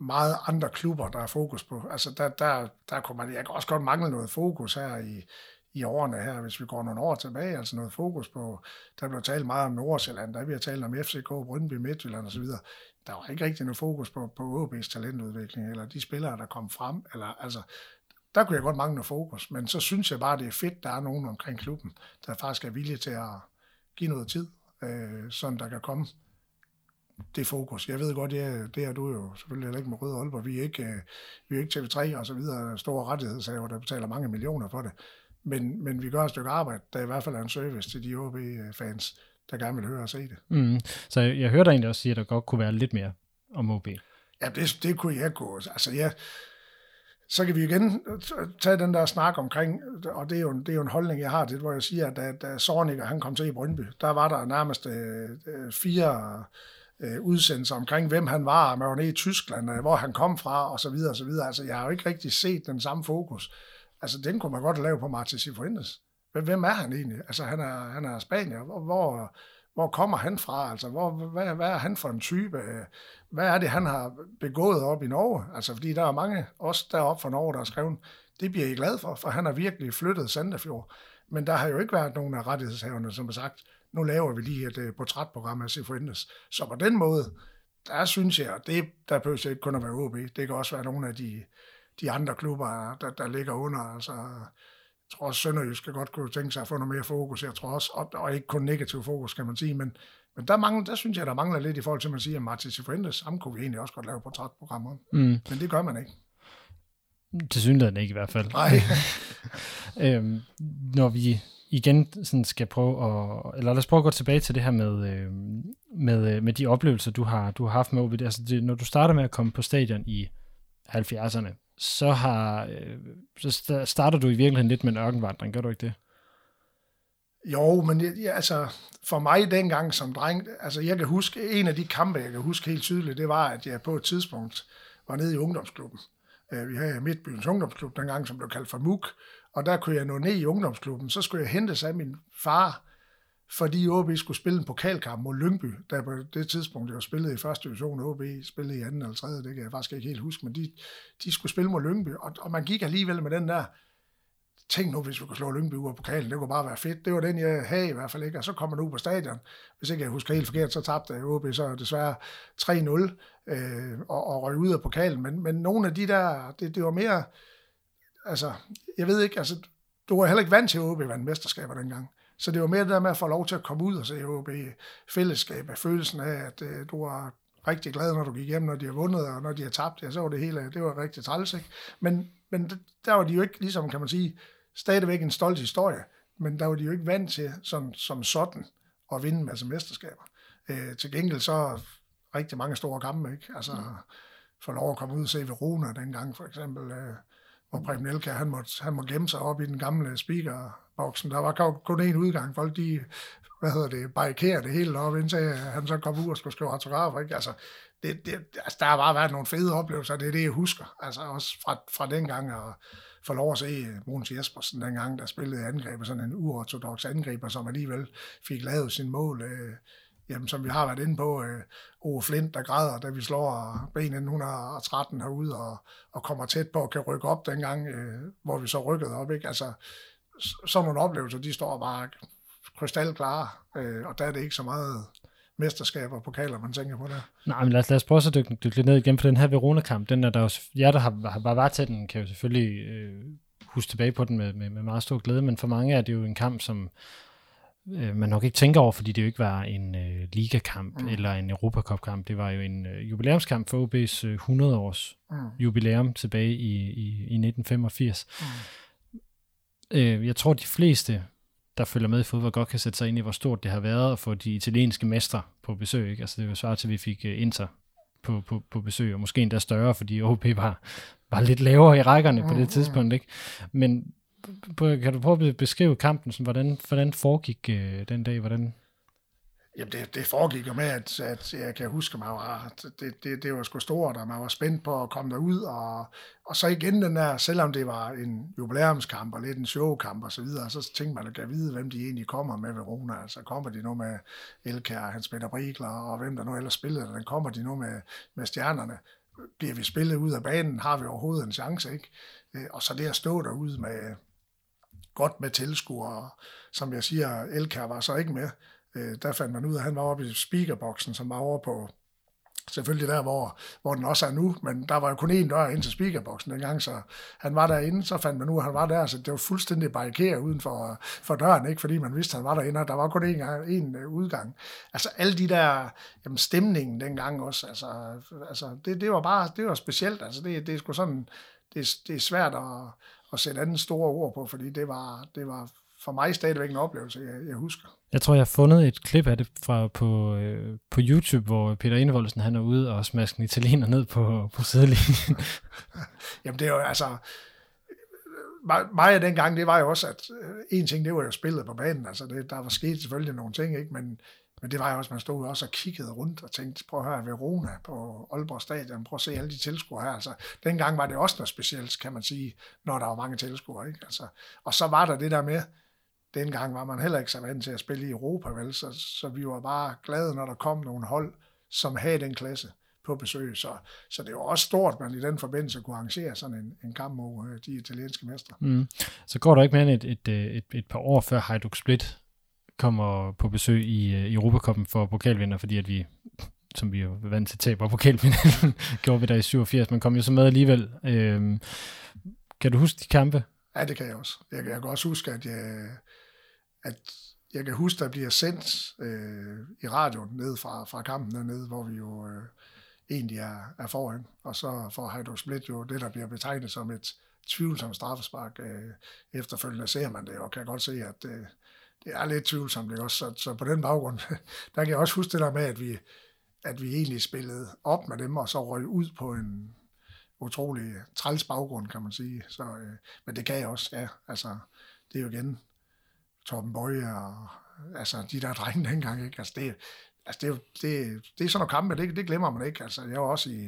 meget andre klubber, der er fokus på. Altså, der, der, der kunne man, jeg kan også godt mangle noget fokus her i, i årene her, hvis vi går nogle år tilbage, altså noget fokus på, der blev talt meget om Nordsjælland, der vi har talt om FCK, Brøndby, Midtjylland osv., der var ikke rigtig noget fokus på, på OB's talentudvikling, eller de spillere, der kom frem, eller altså, der kunne jeg godt mangle noget fokus, men så synes jeg bare, det er fedt, der er nogen omkring klubben, der faktisk er villige til at give noget tid, øh, sådan der kan komme det fokus. Jeg ved godt, det, det er du jo selvfølgelig heller ikke med Røde Aalborg. Vi er ikke, øh, vi er ikke TV3 og så videre, store rettighedshaver, der betaler mange millioner for det. Men, men vi gør et stykke arbejde, der i hvert fald er en service til de OB-fans, der gerne vil høre og se det. Mm. Så jeg, hørte egentlig også sige, at der godt kunne være lidt mere om OB. Ja, det, det kunne jeg gå. Altså, jeg, så kan vi igen tage den der snak omkring, og det er jo, det er jo en holdning, jeg har til, hvor jeg siger, at da, da Sornik, han kom til i Brøndby, der var der nærmest øh, øh fire øh, udsendelser omkring, hvem han var, om var nede i Tyskland, øh, hvor han kom fra, og så videre, og så videre. Altså, jeg har jo ikke rigtig set den samme fokus. Altså, den kunne man godt lave på Martin Sifuentes. Hvem er han egentlig? Altså, han er, han er spanier. Hvor, hvor, hvor kommer han fra? Altså, hvor, hvad, hvad er han for en type? Hvad er det, han har begået op i Norge? Altså, fordi der er mange, også deroppe fra Norge, der har skrevet, det bliver I glad for, for han har virkelig flyttet Sandefjord. Men der har jo ikke været nogen af rettighedshaverne, som har sagt, nu laver vi lige et øh, portrætprogram af Sifuentes. Så på den måde, der synes jeg, det der behøver ikke kun at være OB, det kan også være nogle af de, de andre klubber, der, der ligger under. Altså, jeg tror også, Sønderjysk skal godt kunne tænke sig at få noget mere fokus. Jeg tror også, og, og ikke kun negativ fokus, kan man sige, men, men der, mangler, der synes jeg, der mangler lidt i forhold til, at man siger, at Martin Cifuentes, ham kunne vi egentlig også godt lave portrætprogrammer. Mm. Men det gør man ikke. Til synligheden ikke i hvert fald. Nej. øhm, når vi igen sådan skal prøve at, eller lad os prøve at gå tilbage til det her med, øh, med, med de oplevelser, du har, du har haft med OB. Altså det, når du starter med at komme på stadion i 70'erne, så, har, øh, så starter du i virkeligheden lidt med en ørkenvandring, gør du ikke det? Jo, men ja, altså, for mig dengang som dreng, altså jeg kan huske, en af de kampe, jeg kan huske helt tydeligt, det var, at jeg på et tidspunkt var nede i ungdomsklubben. Øh, vi havde Midtbyens ungdomsklub dengang, som blev kaldt for MUK, og der kunne jeg nå ned i ungdomsklubben. Så skulle jeg hente sig af min far, fordi OB skulle spille en pokalkamp mod Lyngby, der på det tidspunkt, det var spillet i første division, OB spillede i anden eller tredje, det kan jeg faktisk ikke helt huske, men de, de skulle spille mod Lyngby, og, og man gik alligevel med den der, tænk nu, hvis vi kunne slå Lyngby ud af pokalen, det kunne bare være fedt. Det var den, jeg havde i hvert fald ikke, og så kommer man ud på stadion. Hvis ikke jeg husker helt forkert, så tabte OB så desværre 3-0 øh, og, og røg ud af pokalen, men, men nogle af de der, det, det var mere, altså, jeg ved ikke, altså, du var heller ikke vant til, at OB vandt mesterskaber dengang. Så det var mere det der med at få lov til at komme ud og se OB fællesskab, følelsen af, at øh, du var rigtig glad, når du gik hjem, når de har vundet, og når de har tabt, ja, så var det hele, det var rigtig træls, ikke? Men, men der var de jo ikke, ligesom kan man sige, stadigvæk en stolt historie, men der var de jo ikke vant til, som, som sådan, at vinde en masse mesterskaber. Øh, til gengæld så rigtig mange store kampe, ikke? Altså, få lov at komme ud og se Verona dengang, for eksempel, øh, hvor Preben Elka, han måtte, han måtte gemme sig op i den gamle boksen. Der var kun én udgang. Folk, de, hvad hedder det, barrikerer det hele op, indtil han så kom ud og skulle skrive autografer. Ikke? Altså, det, det, altså, der har bare været nogle fede oplevelser, det er det, jeg husker. Altså også fra, fra den gang, og få lov at se øh, Mogens Jespersen dengang, der spillede angreb, sådan en uortodox angriber, som alligevel fik lavet sin mål. Øh, jamen, som vi har været inde på, øh, Ove Flint, der græder, da vi slår øh, B1913 herude og, og kommer tæt på at kan rykke op dengang, øh, hvor vi så rykkede op. Ikke? Altså, sådan nogle oplevelser, de står bare krystalklare, øh, og der er det ikke så meget mesterskaber og pokaler, man tænker på der. Nej, men lad os, lad os prøve at dykke, dykke lidt ned igen på den her Verona-kamp. Den er der også, jer, der har, har bare været til den, kan jo selvfølgelig øh, huske tilbage på den med, med, med meget stor glæde, men for mange er det jo en kamp, som øh, man nok ikke tænker over, fordi det jo ikke var en øh, ligakamp mm. eller en Europacup-kamp. Det var jo en øh, jubilæumskamp for OB's øh, 100-års mm. jubilæum tilbage i, i, i 1985. Mm. Øh, jeg tror, de fleste, der følger med i fodbold, godt kan sætte sig ind i, hvor stort det har været at få de italienske mestre på besøg. Ikke? Altså, det var svært til, at vi fik uh, Inter på, på, på besøg, og måske endda større, fordi OB var, var lidt lavere i rækkerne på det mm, tidspunkt. Ikke? Men kan du prøve at beskrive kampen, sådan, hvordan, hvordan foregik øh, den dag? Hvordan... Jamen det, det foregik jo med, at, at jeg kan huske mig, at det, det, det var sgu stort, og man var spændt på at komme derud, og, og så igen den der, selvom det var en jubilæumskamp og lidt en showkamp og så videre, så tænkte man, at kan vide, hvem de egentlig kommer med Verona. Altså kommer de nu med Elkær, Hans Peter Brigler, og hvem der nu ellers spillede, den kommer de nu med, med stjernerne. Bliver vi spillet ud af banen, har vi overhovedet en chance, ikke? Øh, og så det at stå derude med, godt med tilskuere. Som jeg siger, Elkær var så ikke med. Øh, der fandt man ud af, at han var oppe i speakerboksen, som var over på selvfølgelig der, hvor, hvor den også er nu, men der var jo kun én dør ind til speakerboksen dengang, så han var derinde, så fandt man ud af, at han var der, så det var fuldstændig barrikeret uden for, for døren, ikke fordi man vidste, at han var derinde, og der var kun én, én øh, udgang. Altså alle de der, jamen stemningen dengang også, altså, altså det, det var bare, det var specielt, altså det, det er sgu sådan, det, det er svært at, at sætte anden store ord på, fordi det var, det var for mig stadigvæk en oplevelse, jeg, jeg husker. Jeg tror, jeg har fundet et klip af det fra på, øh, på YouTube, hvor Peter Enevoldsen han er ude og smasker en italiener ned på, på sidelinjen. Jamen det er jo altså, mig af den gang, det var jo også, at øh, en ting, det var jo spillet på banen, altså det, der var sket selvfølgelig nogle ting, ikke? Men, men det var jo også, man stod også og kiggede rundt og tænkte, prøv at høre Verona på Aalborg Stadion, prøv at se alle de tilskuere her. Altså, dengang var det også noget specielt, kan man sige, når der var mange tilskuere. Ikke? Altså, og så var der det der med, dengang var man heller ikke så vant til at spille i Europa, vel? Så, så vi var bare glade, når der kom nogle hold, som havde den klasse på besøg. Så, så det var også stort, at man i den forbindelse kunne arrangere sådan en, en kamp mod øh, de italienske mestre. Mm. Så går der ikke mere end et, et, øh, et, et par år før Hajduk Split kommer på besøg i, øh, i Europacupen for pokalvinder, fordi at vi som vi jo vant til taber pokalfinalen, gjorde vi der i 87, men kom jo så med alligevel. Øh, kan du huske de kampe? Ja, det kan jeg også. Jeg, jeg kan også huske, at jeg, at jeg kan huske, der bliver sendt øh, i radioen ned fra, fra kampen dernede, hvor vi jo øh, egentlig er, er foran. Og så får Heido Split jo det, der bliver betegnet som et tvivlsomt straffespark. Øh, efterfølgende ser man det, og kan godt se, at øh, det er lidt tvivlsomt. Ikke? Også, så, så på den baggrund, der kan jeg også huske det der med, at vi, at vi egentlig spillede op med dem, og så røg ud på en utrolig træls baggrund, kan man sige. Så, øh, men det kan jeg også, ja. Altså, det er jo igen Torben Bøje og altså, de der drenge dengang, ikke? Altså, det, altså, det, det, det er sådan nogle kampe, det, det glemmer man ikke. Altså, jeg var også i,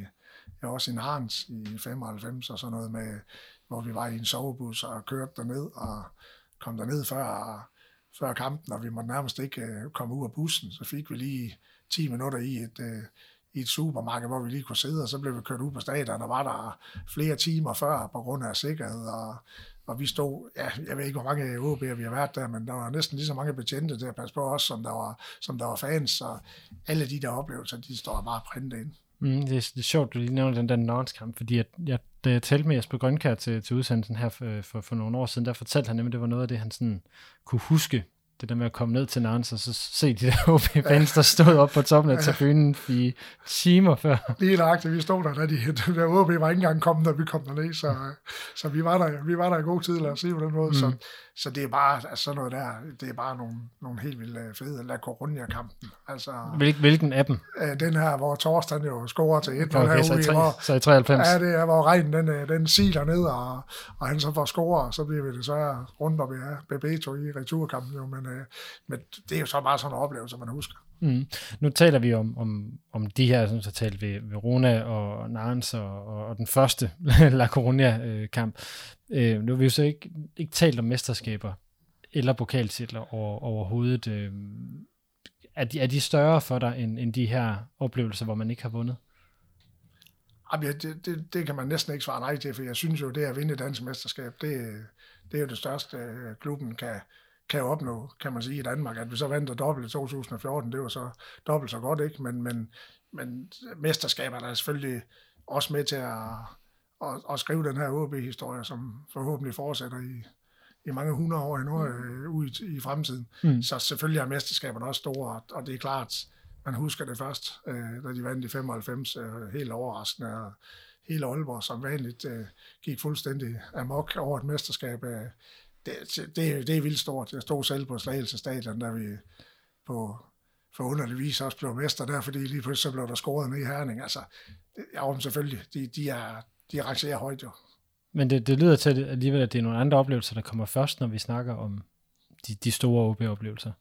jeg var også i Narns i 95 og sådan noget med, hvor vi var i en sovebus og kørte derned og kom derned før, før kampen, og vi måtte nærmest ikke uh, komme ud af bussen. Så fik vi lige 10 minutter i et, uh, i et supermarked, hvor vi lige kunne sidde, og så blev vi kørt ud på stadion, og var der flere timer før på grund af sikkerhed, og, og vi stod, ja, jeg ved ikke, hvor mange OB'er vi har været der, men der var næsten lige så mange betjente til at passe på os, som der var, som der var fans, så alle de der oplevelser, de står bare printet ind. Mm, det, er, det er sjovt, du lige nævner den der Nordskamp, fordi at, jeg, da jeg talte med Jesper Grønkær til, til udsendelsen her for, for, for nogle år siden, der fortalte han nemlig, at det var noget af det, han sådan kunne huske det der med at komme ned til Nantes, og så se de der OB-fans, der stod op på toppen af tribunen i timer før. Lige nøjagtigt, vi stod der, da de, de der OB var ikke engang kommet, da vi kom derned, så, så vi, var der, vi var der i god tid, lad os sige på den måde. Mm. Så, så det er bare, altså sådan noget der, det er bare nogle, nogle helt vildt øh, fede La Coruña-kampen. Altså, Hvil, hvilken af dem? Den her, hvor Torsten jo scorer til 1 okay, herude, så, i, hvor, så i 93. Ja, det er, hvor regnen den, øh, den siler ned, og, og han så får score, og så bliver vi desværre rundt om ja, Bebeto i returkampen. Jo, men, men det er jo så bare sådan en oplevelse, man husker. Mm. Nu taler vi om, om, om de her, som så talte vi Verona og Narns og, og, og den første La Coruña-kamp. Øh, nu har vi jo så ikke, ikke talt om mesterskaber eller pokaltitler over, overhovedet. Øh, er, de, er de større for dig end, end de her oplevelser, hvor man ikke har vundet? Jamen, det, det, det kan man næsten ikke svare nej til, for jeg synes jo, det at vinde dansk mesterskab, det, det er jo det største, klubben kan, kan opnå, kan man sige, i Danmark. At vi så vandt dobbelt i 2014, det var så dobbelt så godt, ikke? Men, men, men mesterskaberne er selvfølgelig også med til at, at, at skrive den her OB-historie, som forhåbentlig fortsætter i, i mange hundrede år endnu øh, ud i, i fremtiden. Mm. Så selvfølgelig er mesterskaberne også store, og det er klart, man husker det først, øh, da de vandt i 95, øh, helt overraskende, og hele Aalborg som vanligt øh, gik fuldstændig amok over et mesterskab. Øh, det, det, det er vildt stort. Jeg stod selv på Slagelse Stadion, der vi på for vis også blev mester der, fordi lige pludselig så blev der scoret ned i Herning. Altså, ja, selvfølgelig, de, de, er, de rangerer højt jo. Men det, det lyder til alligevel, at det er nogle andre oplevelser, der kommer først, når vi snakker om de, de store OB-oplevelser.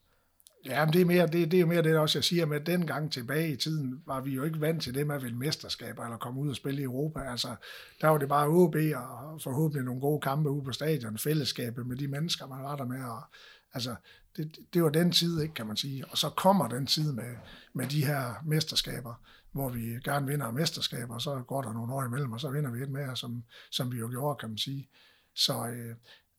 Ja, men det er, mere, det, det er jo mere det, også jeg siger med, at dengang tilbage i tiden, var vi jo ikke vant til det med at vinde mesterskaber eller komme ud og spille i Europa. Altså, der var det bare OB og forhåbentlig nogle gode kampe ude på stadion, fællesskabet med de mennesker, man var der med. Og, altså, det, det var den tid, ikke, kan man sige. Og så kommer den tid med, med de her mesterskaber, hvor vi gerne vinder mesterskaber, og så går der nogle år imellem, og så vinder vi et mere, som, som vi jo gjorde, kan man sige. Så øh,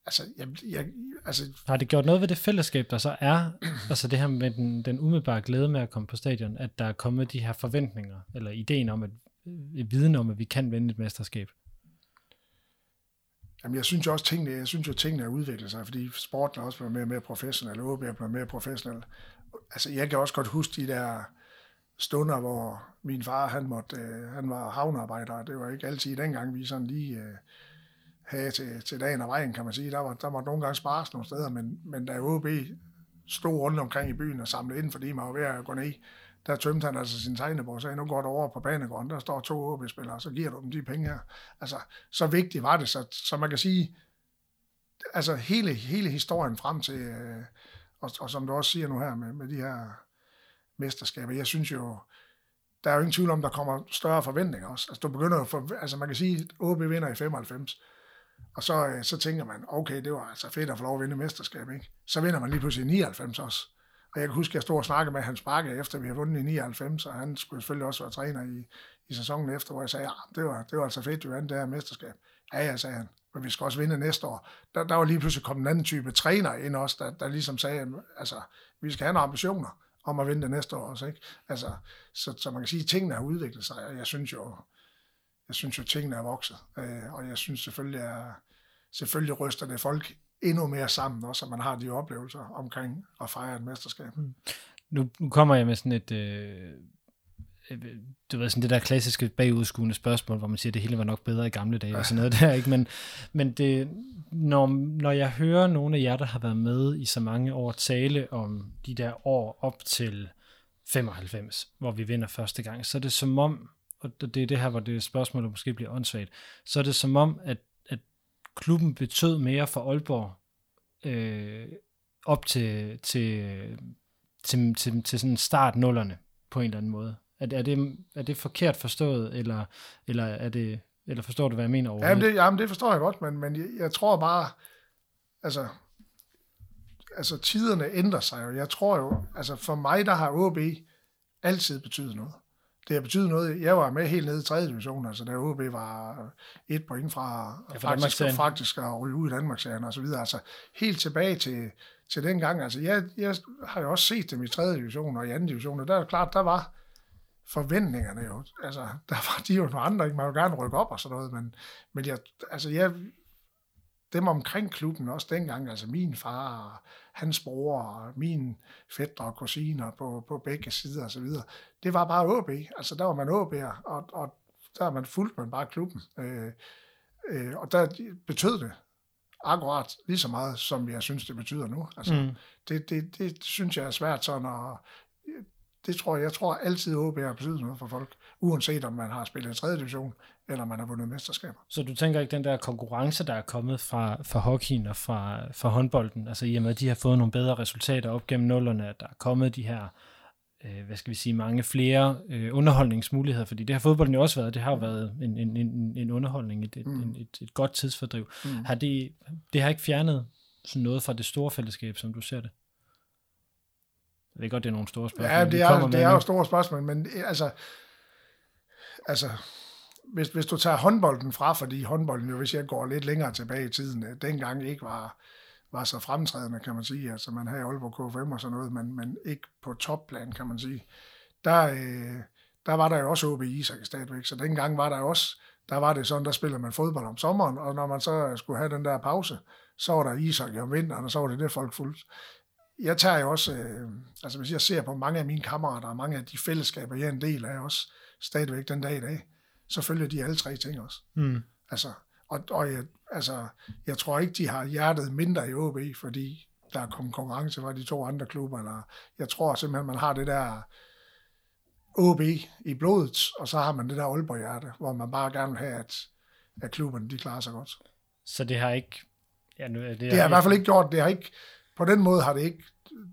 altså, jeg, jeg, altså... Har det gjort noget ved det fællesskab, der så er, altså det her med den, den umiddelbare glæde med at komme på stadion, at der er kommet de her forventninger, eller ideen om, at øh, viden om, at vi kan vinde et mesterskab? Jamen, jeg synes jo også, tingene, jeg synes jo, tingene er udviklet sig, fordi sporten er også blevet mere og mere professionel, og OB er blevet mere professionel. Altså, jeg kan også godt huske de der stunder, hvor min far, han, måtte, øh, han var havnearbejder, det var ikke altid dengang, vi sådan lige øh, have til, til dagen og vejen, kan man sige. Der var, der var nogle gange spares nogle steder, men, men da OB stod rundt omkring i byen og samlede ind, fordi man var ved at gå ned, der tømte han altså sin tegnebog og sagde, nu går du over på banegården, der står to OB-spillere, så giver du dem de penge her. Altså, så vigtigt var det, så, så man kan sige, altså hele, hele historien frem til, øh, og, og som du også siger nu her med, med de her mesterskaber, jeg synes jo, der er jo ingen tvivl om, der kommer større forventninger også. Altså, du begynder jo for, altså man kan sige, at OB vinder i 95, og så, øh, så tænker man, okay, det var altså fedt at få lov at vinde mesterskab, ikke? Så vinder man lige pludselig i 99 også. Og jeg kan huske, at jeg stod og snakkede med Hans Bakke, efter vi havde vundet i 99, og han skulle selvfølgelig også være træner i, i sæsonen efter, hvor jeg sagde, ja, det var, det var altså fedt, vi vandt det her mesterskab. Ja, ja, sagde han, men vi skal også vinde næste år. Der, der var lige pludselig kommet en anden type træner ind også, der, der ligesom sagde, altså, vi skal have nogle ambitioner. om at vinde det næste år også, ikke? Altså, så, så man kan sige, at tingene har udviklet sig, og jeg synes jo, jeg synes jo, tingene er vokset, øh, og jeg synes selvfølgelig, er, selvfølgelig ryster det folk endnu mere sammen, også, at man har de oplevelser omkring at fejre et mesterskab. Mm. Nu, nu kommer jeg med sådan et, øh, øh, du ved, sådan det der klassiske bagudskuende spørgsmål, hvor man siger, at det hele var nok bedre i gamle dage, ja. og sådan noget der, ikke? Men, men det, når, når jeg hører nogle af jer, der har været med i så mange år, tale om de der år op til 95, hvor vi vinder første gang, så er det som om, og det er det her, hvor det spørgsmål måske bliver åndssvagt, så er det som om, at, at klubben betød mere for Aalborg øh, op til, til, til, til, til sådan start nullerne på en eller anden måde. Er, er, det, er det forkert forstået, eller, eller, er det, eller forstår du, hvad jeg mener overhovedet? Jamen det, jamen det forstår jeg godt, men, men jeg, jeg tror bare, altså, altså tiderne ændrer sig jo. Jeg tror jo, altså for mig, der har OB altid betydet noget. Det har betydet noget. Jeg var med helt nede i 3. division, altså da OB var et point fra ja, faktisk, faktisk at ryge ud i Danmarksserien og så videre. Altså helt tilbage til, til den gang. Altså jeg, jeg har jo også set dem i 3. division og i 2. division, og der er klart, der var forventningerne jo. Altså, der var de jo nogle andre, ikke? man vil gerne rykke op og sådan noget, men, men jeg, altså jeg, dem omkring klubben også dengang, altså min far og hans bror og min fætter og kusiner på, på begge sider og så videre, det var bare OB. Altså der var man OB'er, og, og der man fulgt man bare klubben. Øh, øh, og der betød det akkurat lige så meget, som jeg synes, det betyder nu. Altså, mm. det, det, det synes jeg er svært sådan at det tror jeg, jeg tror altid, at OB har betydet noget for folk, uanset om man har spillet i 3. division, eller man har vundet mesterskaber. Så du tænker ikke, den der konkurrence, der er kommet fra, fra hockeyen og fra, fra håndbolden, altså i og med, at de har fået nogle bedre resultater op gennem nullerne, at der er kommet de her, øh, hvad skal vi sige, mange flere øh, underholdningsmuligheder, fordi det har fodbolden jo også været, det har jo været en, en, en, en underholdning, et, mm. et, et, et godt tidsfordriv. Mm. Har det, det har ikke fjernet sådan noget fra det store fællesskab, som du ser det? Jeg ved godt, det er nogle store spørgsmål. Ja, det er, det er jo store spørgsmål, men eh, altså, altså hvis, hvis du tager håndbolden fra, fordi håndbolden jo, hvis jeg går lidt længere tilbage i tiden, øh, dengang ikke var, var så fremtrædende, kan man sige. Altså man havde Aalborg KFM og sådan noget, men, men ikke på topplan, kan man sige. Der, øh, der var der jo også OB Isak stadigvæk, så dengang var der også, der var det sådan, der spillede man fodbold om sommeren, og når man så skulle have den der pause, så var der Isak om vinteren, og så var det det, folk fulgte jeg tager jo også, øh, altså hvis jeg ser på mange af mine kammerater, og mange af de fællesskaber, jeg er en del af også, stadigvæk den dag i dag, så følger de alle tre ting også. Mm. Altså, og, og jeg, altså, jeg tror ikke, de har hjertet mindre i OB, fordi der er kommet konkurrence fra de to andre klubber, eller jeg tror simpelthen, man har det der OB i blodet, og så har man det der Aalborg-hjerte, hvor man bare gerne vil have, at, at klubberne de klarer sig godt. Så det har ikke... Ja, nu, det, det har i hvert fald ikke gjort, det har ikke, på den måde har det ikke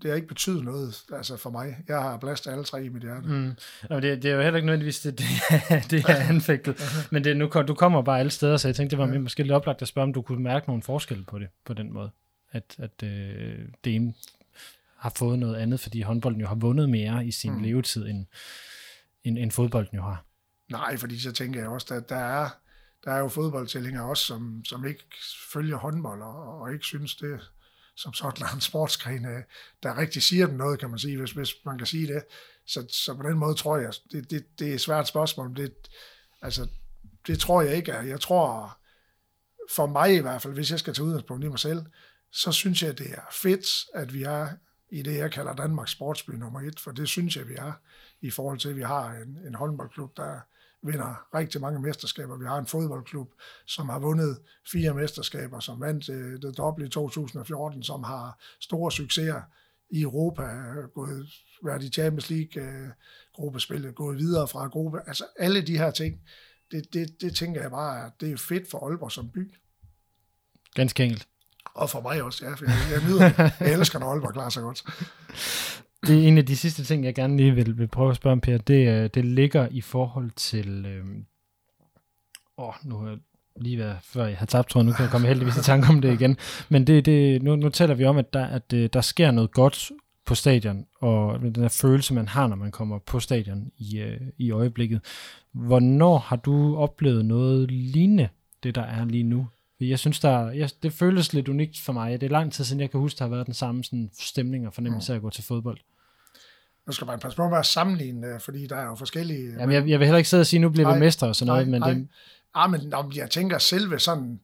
det har ikke betydet noget altså for mig. Jeg har plads til alle tre i mit hjerte. Mm. Nå, det, det er jo heller ikke nødvendigvis det, det, det er anfægtet. Men det, nu, du kommer bare alle steder, så jeg tænkte, det var ja. måske lidt oplagt at spørge, om du kunne mærke nogle forskelle på det, på den måde. At, at øh, det ene har fået noget andet, fordi håndbolden jo har vundet mere i sin mm. levetid, end, end, end fodbolden jo har. Nej, fordi så tænker jeg også, at der er, der er jo fodboldtællinger også, som, som ikke følger håndbold, og, og ikke synes det som sådan en sportsgren, øh, der rigtig siger dem noget, kan man sige, hvis, hvis man kan sige det. Så, så på den måde tror jeg, det, det, det er et svært spørgsmål, det, altså, det tror jeg ikke. Jeg tror, for mig i hvert fald, hvis jeg skal tage udgangspunkt i mig selv, så synes jeg, det er fedt, at vi er i det, jeg kalder Danmarks sportsby nummer et, for det synes jeg, vi er, i forhold til, at vi har en, en håndboldklub, der vinder rigtig mange mesterskaber. Vi har en fodboldklub, som har vundet fire mesterskaber, som vandt øh, det doble i 2014, som har store succeser i Europa, gået, været i Champions League øh, gået videre fra gruppe. Altså alle de her ting, det, det, det tænker jeg bare, at det er fedt for Aalborg som by. Ganske enkelt. Og for mig også, ja. For jeg, jeg, nyder, jeg elsker, når Aalborg klarer sig godt det er en af de sidste ting, jeg gerne lige vil, vil prøve at spørge om, Per. Det, det ligger i forhold til... Øh, åh, nu har jeg lige været, før jeg har tabt tråden, nu kan jeg komme heldigvis i tanke om det igen. Men det, det, nu, nu taler vi om, at der, at øh, der sker noget godt på stadion, og den der følelse, man har, når man kommer på stadion i, øh, i øjeblikket. Hvornår har du oplevet noget lignende, det der er lige nu? Jeg synes, der, jeg, det føles lidt unikt for mig. Det er lang tid siden, jeg kan huske, der har været den samme sådan, stemning og fornemmelse af at gå til fodbold. Nu skal man passe på med at sammenligne, øh, fordi der er jo forskellige... Jamen, jeg, jeg vil heller ikke sidde og sige, nu bliver vi Nej, mestre og sådan noget, nej, men nej. det, Ja, men om jeg tænker selve sådan,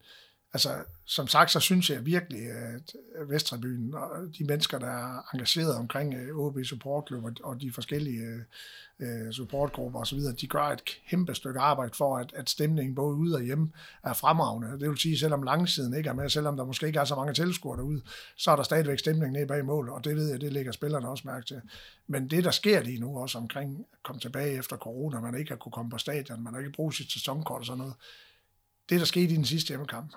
altså som sagt, så synes jeg virkelig, at Vestrebyen og de mennesker, der er engageret omkring øh, OB Supportklub og, de forskellige øh, øh, supportgrupper osv., de gør et kæmpe stykke arbejde for, at, at stemningen både ude og hjemme er fremragende. Det vil sige, selvom langsiden ikke er med, selvom der måske ikke er så mange tilskuere derude, så er der stadigvæk stemning nede bag mål, og det ved jeg, det lægger spillerne også mærke til. Men det, der sker lige nu også omkring at komme tilbage efter corona, man ikke har kunne komme på stadion, man har ikke brugt sit sæsonkort og sådan noget, det, der skete i den sidste hjemmekamp,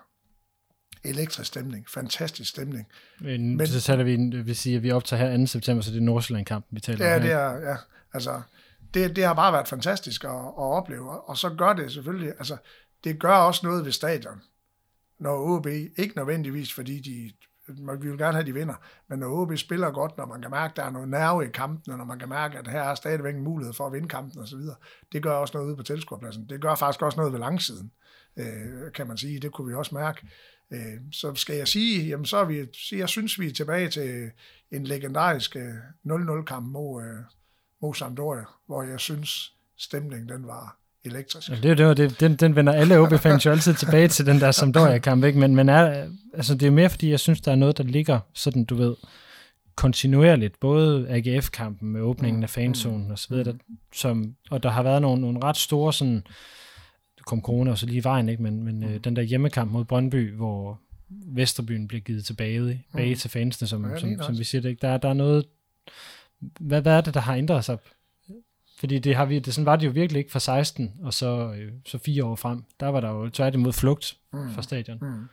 elektrisk stemning, fantastisk stemning. men, Men- så taler vi, vi siger, at vi optager her 2. september, så det er Nordsjælland-kampen, vi taler Ja, om det her. er, ja, altså, det, det har bare været fantastisk at, at opleve, og så gør det selvfølgelig, altså, det gør også noget ved stadion, når OB, ikke nødvendigvis fordi de, vi vil gerne have, at de vinder, men når OB spiller godt, når man kan mærke, at der er noget nerve i kampen, og når man kan mærke, at her er stadigvæk en mulighed for at vinde kampen osv., det gør også noget ude på tilskuerpladsen. Det gør faktisk også noget ved langsiden, øh, kan man sige. Det kunne vi også mærke. Øh, så skal jeg sige, jamen så er vi, jeg synes, vi er tilbage til en legendarisk øh, 0-0-kamp mod, øh, mod Sampdoria, hvor jeg synes, stemningen den var elektrisk. Ja, det, det, det, den, den vender alle OB-fans jo altid tilbage til den der Sampdoria-kamp, ikke? Men, men er, altså, det er mere, fordi jeg synes, der er noget, der ligger sådan, du ved, kontinuerligt, både AGF-kampen med åbningen af fanzonen og så videre, der, som, og der har været nogle, nogle ret store sådan, det kom corona og så lige i vejen, ikke? men, men øh, den der hjemmekamp mod Brøndby, hvor Vesterbyen bliver givet tilbage, tilbage til fansene, som, Ja, som, som vi siger det, ikke? Der, der er noget, hvad, hvad er det, der har ændret sig? Fordi det har vi, det, sådan var det jo virkelig ikke fra 16 og så, øh, så fire år frem. Der var der jo tværtimod flugt mm. fra stadion. Mm.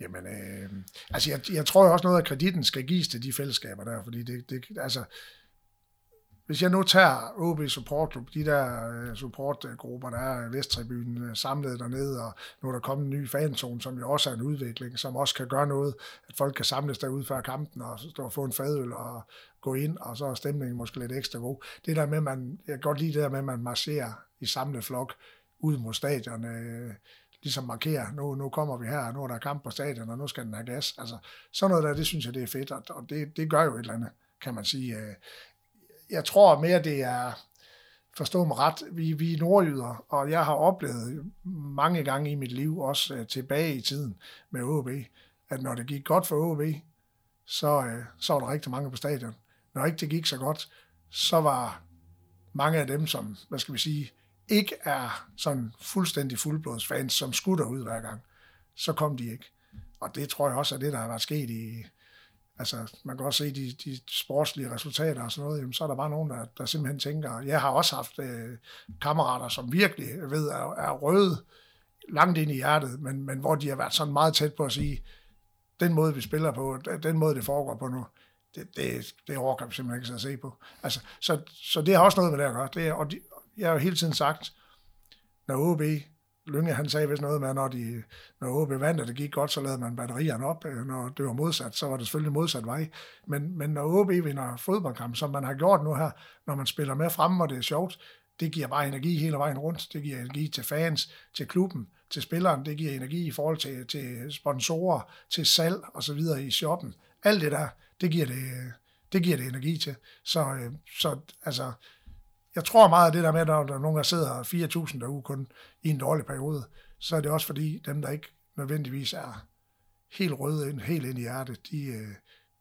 Jamen, øh, altså jeg, jeg tror også noget af kreditten skal gives til de fællesskaber der, fordi det, det altså, hvis jeg nu tager OB Support de der øh, supportgrupper, der er i Vesttribunen øh, samlet dernede, og nu er der kommet en ny fanzone, som jo også er en udvikling, som også kan gøre noget, at folk kan samles derude før kampen, og så stå og få en fadøl og gå ind, og så er stemningen måske lidt ekstra god. Det der med, man, jeg kan godt lide det der med, at man marcherer i samlet flok ud mod stadion, øh, ligesom markerer, nu, nu kommer vi her, nu er der kamp på stadion, og nu skal den have gas. Altså, sådan noget der, det synes jeg, det er fedt, og og det, det gør jo et eller andet, kan man sige. Øh, jeg tror mere, det er, forstå mig ret, vi, vi er nordjyder, og jeg har oplevet mange gange i mit liv, også øh, tilbage i tiden med OB, at når det gik godt for OB, så, øh, så var der rigtig mange på stadion. Når ikke det gik så godt, så var mange af dem, som, hvad skal vi sige, ikke er sådan fuldstændig fuldblodsfans, som skutter ud hver gang, så kom de ikke. Og det tror jeg også er det, der har været sket i, altså man kan også se de, de sportslige resultater og sådan noget, jamen, så er der bare nogen, der, der simpelthen tænker, jeg har også haft øh, kammerater, som virkelig ved er, er røde langt ind i hjertet, men, men hvor de har været sådan meget tæt på at sige, den måde, vi spiller på, den måde, det foregår på nu, det, det, det overgår vi simpelthen ikke at se på. Altså, så, så det har også noget med det at gøre. Det er, og de, jeg har jo hele tiden sagt, når OB, Lønge, han sagde vist noget med, når, de, når OB vandt, og det gik godt, så lavede man batterierne op. Øh, når det var modsat, så var det selvfølgelig modsat vej. Men, men når OB vinder fodboldkamp, som man har gjort nu her, når man spiller med frem, og det er sjovt, det giver bare energi hele vejen rundt. Det giver energi til fans, til klubben, til spilleren. Det giver energi i forhold til, til sponsorer, til salg og så videre i shoppen. Alt det der, det giver det, det giver det energi til. Så, øh, så altså, jeg tror meget af det der med, at der, er nogen, der sidder 4.000 derude kun i en dårlig periode, så er det også fordi, dem, der ikke nødvendigvis er helt røde ind, helt ind i hjertet, de, øh,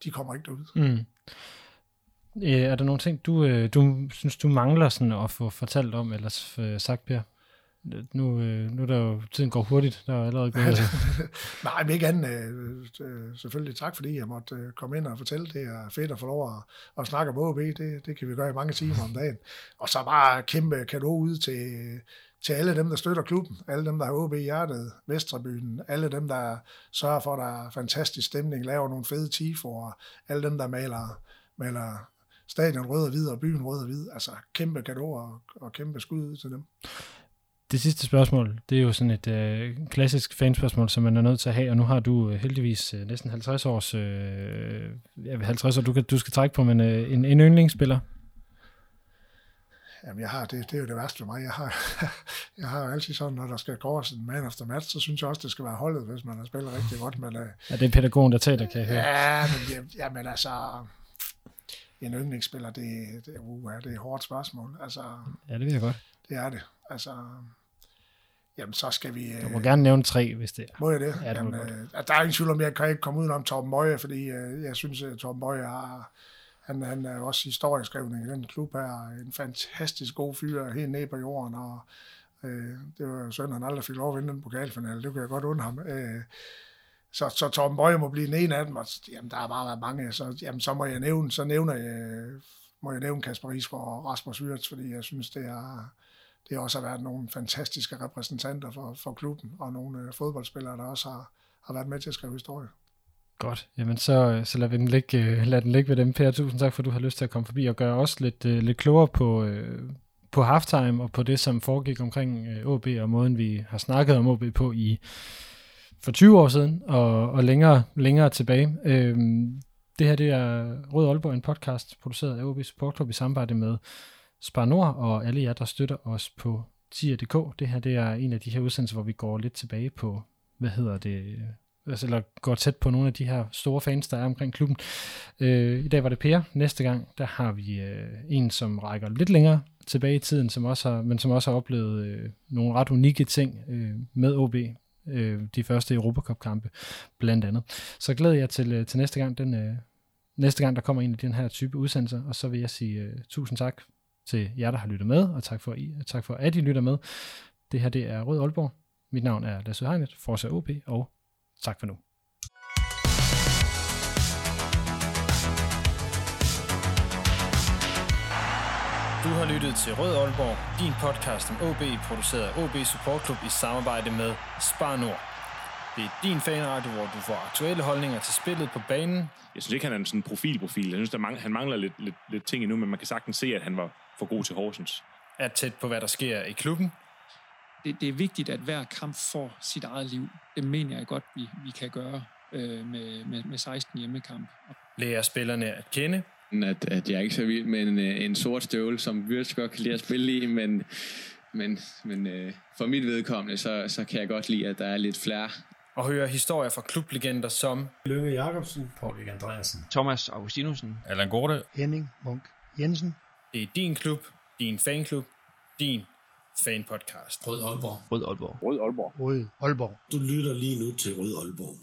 de kommer ikke derud. Mm. Øh, er der nogle ting, du, øh, du synes, du mangler sådan at få fortalt om, eller øh, sagt, Per? Nu, øh, nu er der jo, tiden går hurtigt, der er allerede gået. Nej, men ikke andet. Øh, øh, selvfølgelig tak, fordi jeg måtte øh, komme ind og fortælle. Det er fedt at få lov at, at snakke om OB. Det, det kan vi gøre i mange timer om dagen. Og så bare kæmpe kado ud til, til alle dem, der støtter klubben. Alle dem, der har OB i hjertet. Vestrebyen. Alle dem, der sørger for, at der er fantastisk stemning. Laver nogle fede tifoer. Alle dem, der maler, maler stadion rød og hvid og byen rød og hvid. Altså kæmpe kado og, og kæmpe skud ud til dem. Det sidste spørgsmål, det er jo sådan et øh, klassisk fanspørgsmål, som man er nødt til at have, og nu har du øh, heldigvis øh, næsten 50 års, øh, ja, 50 år, du, kan, du skal trække på, men øh, en, en yndlingsspiller. Jamen, jeg har, det, det er jo det værste for mig. Jeg har, jeg har jo altid sådan, når der skal gå en man efter match, så synes jeg også, det skal være holdet, hvis man har spillet rigtig godt. Men, øh, Ja, det er pædagogen, der taler, kan jeg høre. ja, men, ja, jamen altså, en yndlingsspiller, det, det, uh, det er et hårdt spørgsmål. Altså, Ja, det ved jeg godt. det er det. Altså, jamen, så skal vi... Du må øh, gerne nævne tre, hvis det er. Må jeg det? Ja, det Jamen, øh, altså, der er ingen tvivl om, jeg kan ikke komme udenom Torben Bøje, fordi øh, jeg synes, at Torben Bøje har, han, han er jo også historieskrivning i den klub her. En fantastisk god fyr, helt ned på jorden, og øh, det var jo synd, han aldrig fik lov at vinde den pokalfinale. Det kunne jeg godt undre ham. Øh, så, så Torben Bøje må blive den ene af dem, og jamen, der har bare været mange, så, jamen, så må jeg nævne, så nævner jeg, må jeg nævne Kasper Risgaard og Rasmus Wirtz, fordi jeg synes, det er, det har også været nogle fantastiske repræsentanter for, for klubben, og nogle øh, fodboldspillere, der også har, har været med til at skrive historie. Godt. Jamen, så, øh, så lad, den ligge, øh, lad den ligge ved dem. Per, tusind tak, for at du har lyst til at komme forbi og gøre os lidt, øh, lidt klogere på, øh, på halftime og på det, som foregik omkring øh, OB og måden, vi har snakket om OB på i for 20 år siden og, og længere, længere tilbage. Øhm, det her det er Rød Aalborg, en podcast produceret af OB Support Club i samarbejde med Spar Nord og alle jer, der støtter os på tier.dk. Det her det er en af de her udsendelser, hvor vi går lidt tilbage på, hvad hedder det, øh, altså, eller går tæt på nogle af de her store fans, der er omkring klubben. Øh, I dag var det Per. Næste gang, der har vi øh, en, som rækker lidt længere tilbage i tiden, som også har, men som også har oplevet øh, nogle ret unikke ting øh, med OB. Øh, de første Europacup-kampe, blandt andet. Så glæder jeg til, øh, til næste gang, den, øh, næste gang, der kommer en af den her type udsendelser, og så vil jeg sige øh, tusind tak til jer, der har lyttet med, og tak for, I, tak for at I lytter med. Det her, det er Rød Aalborg. Mit navn er Lasse Hegnet, Forza OB, og tak for nu. Du har lyttet til Rød Aalborg, din podcast om OB, produceret af OB Support Club i samarbejde med Spar Nord. Det er din fanradio, hvor du får aktuelle holdninger til spillet på banen, Jeg synes ikke, han er en sådan profilprofil. Jeg synes, der mangler, han mangler lidt, lidt, lidt ting endnu, men man kan sagtens se, at han var for god til Horsens. er tæt på, hvad der sker i klubben, det, det er vigtigt, at hver kamp får sit eget liv. Det mener jeg godt, vi, vi kan gøre øh, med, med, med 16 hjemmekamp. lærer spillerne at kende, at, at jeg er ikke så vild med en, øh, en sort støvle, som Wirtz godt kan lide at spille i, men, men, men øh, for mit vedkommende, så, så kan jeg godt lide, at der er lidt flere og høre historier fra klublegender som Lønge Jacobsen. Paul Andreasen. Thomas Augustinusen. Allan Gorte. Henning Munk Jensen. Det er din klub, din fanklub, din fanpodcast. Rød Aalborg. Rød Aalborg. Rød Aalborg. Rød Aalborg. Du lytter lige nu til Rød Aalborg.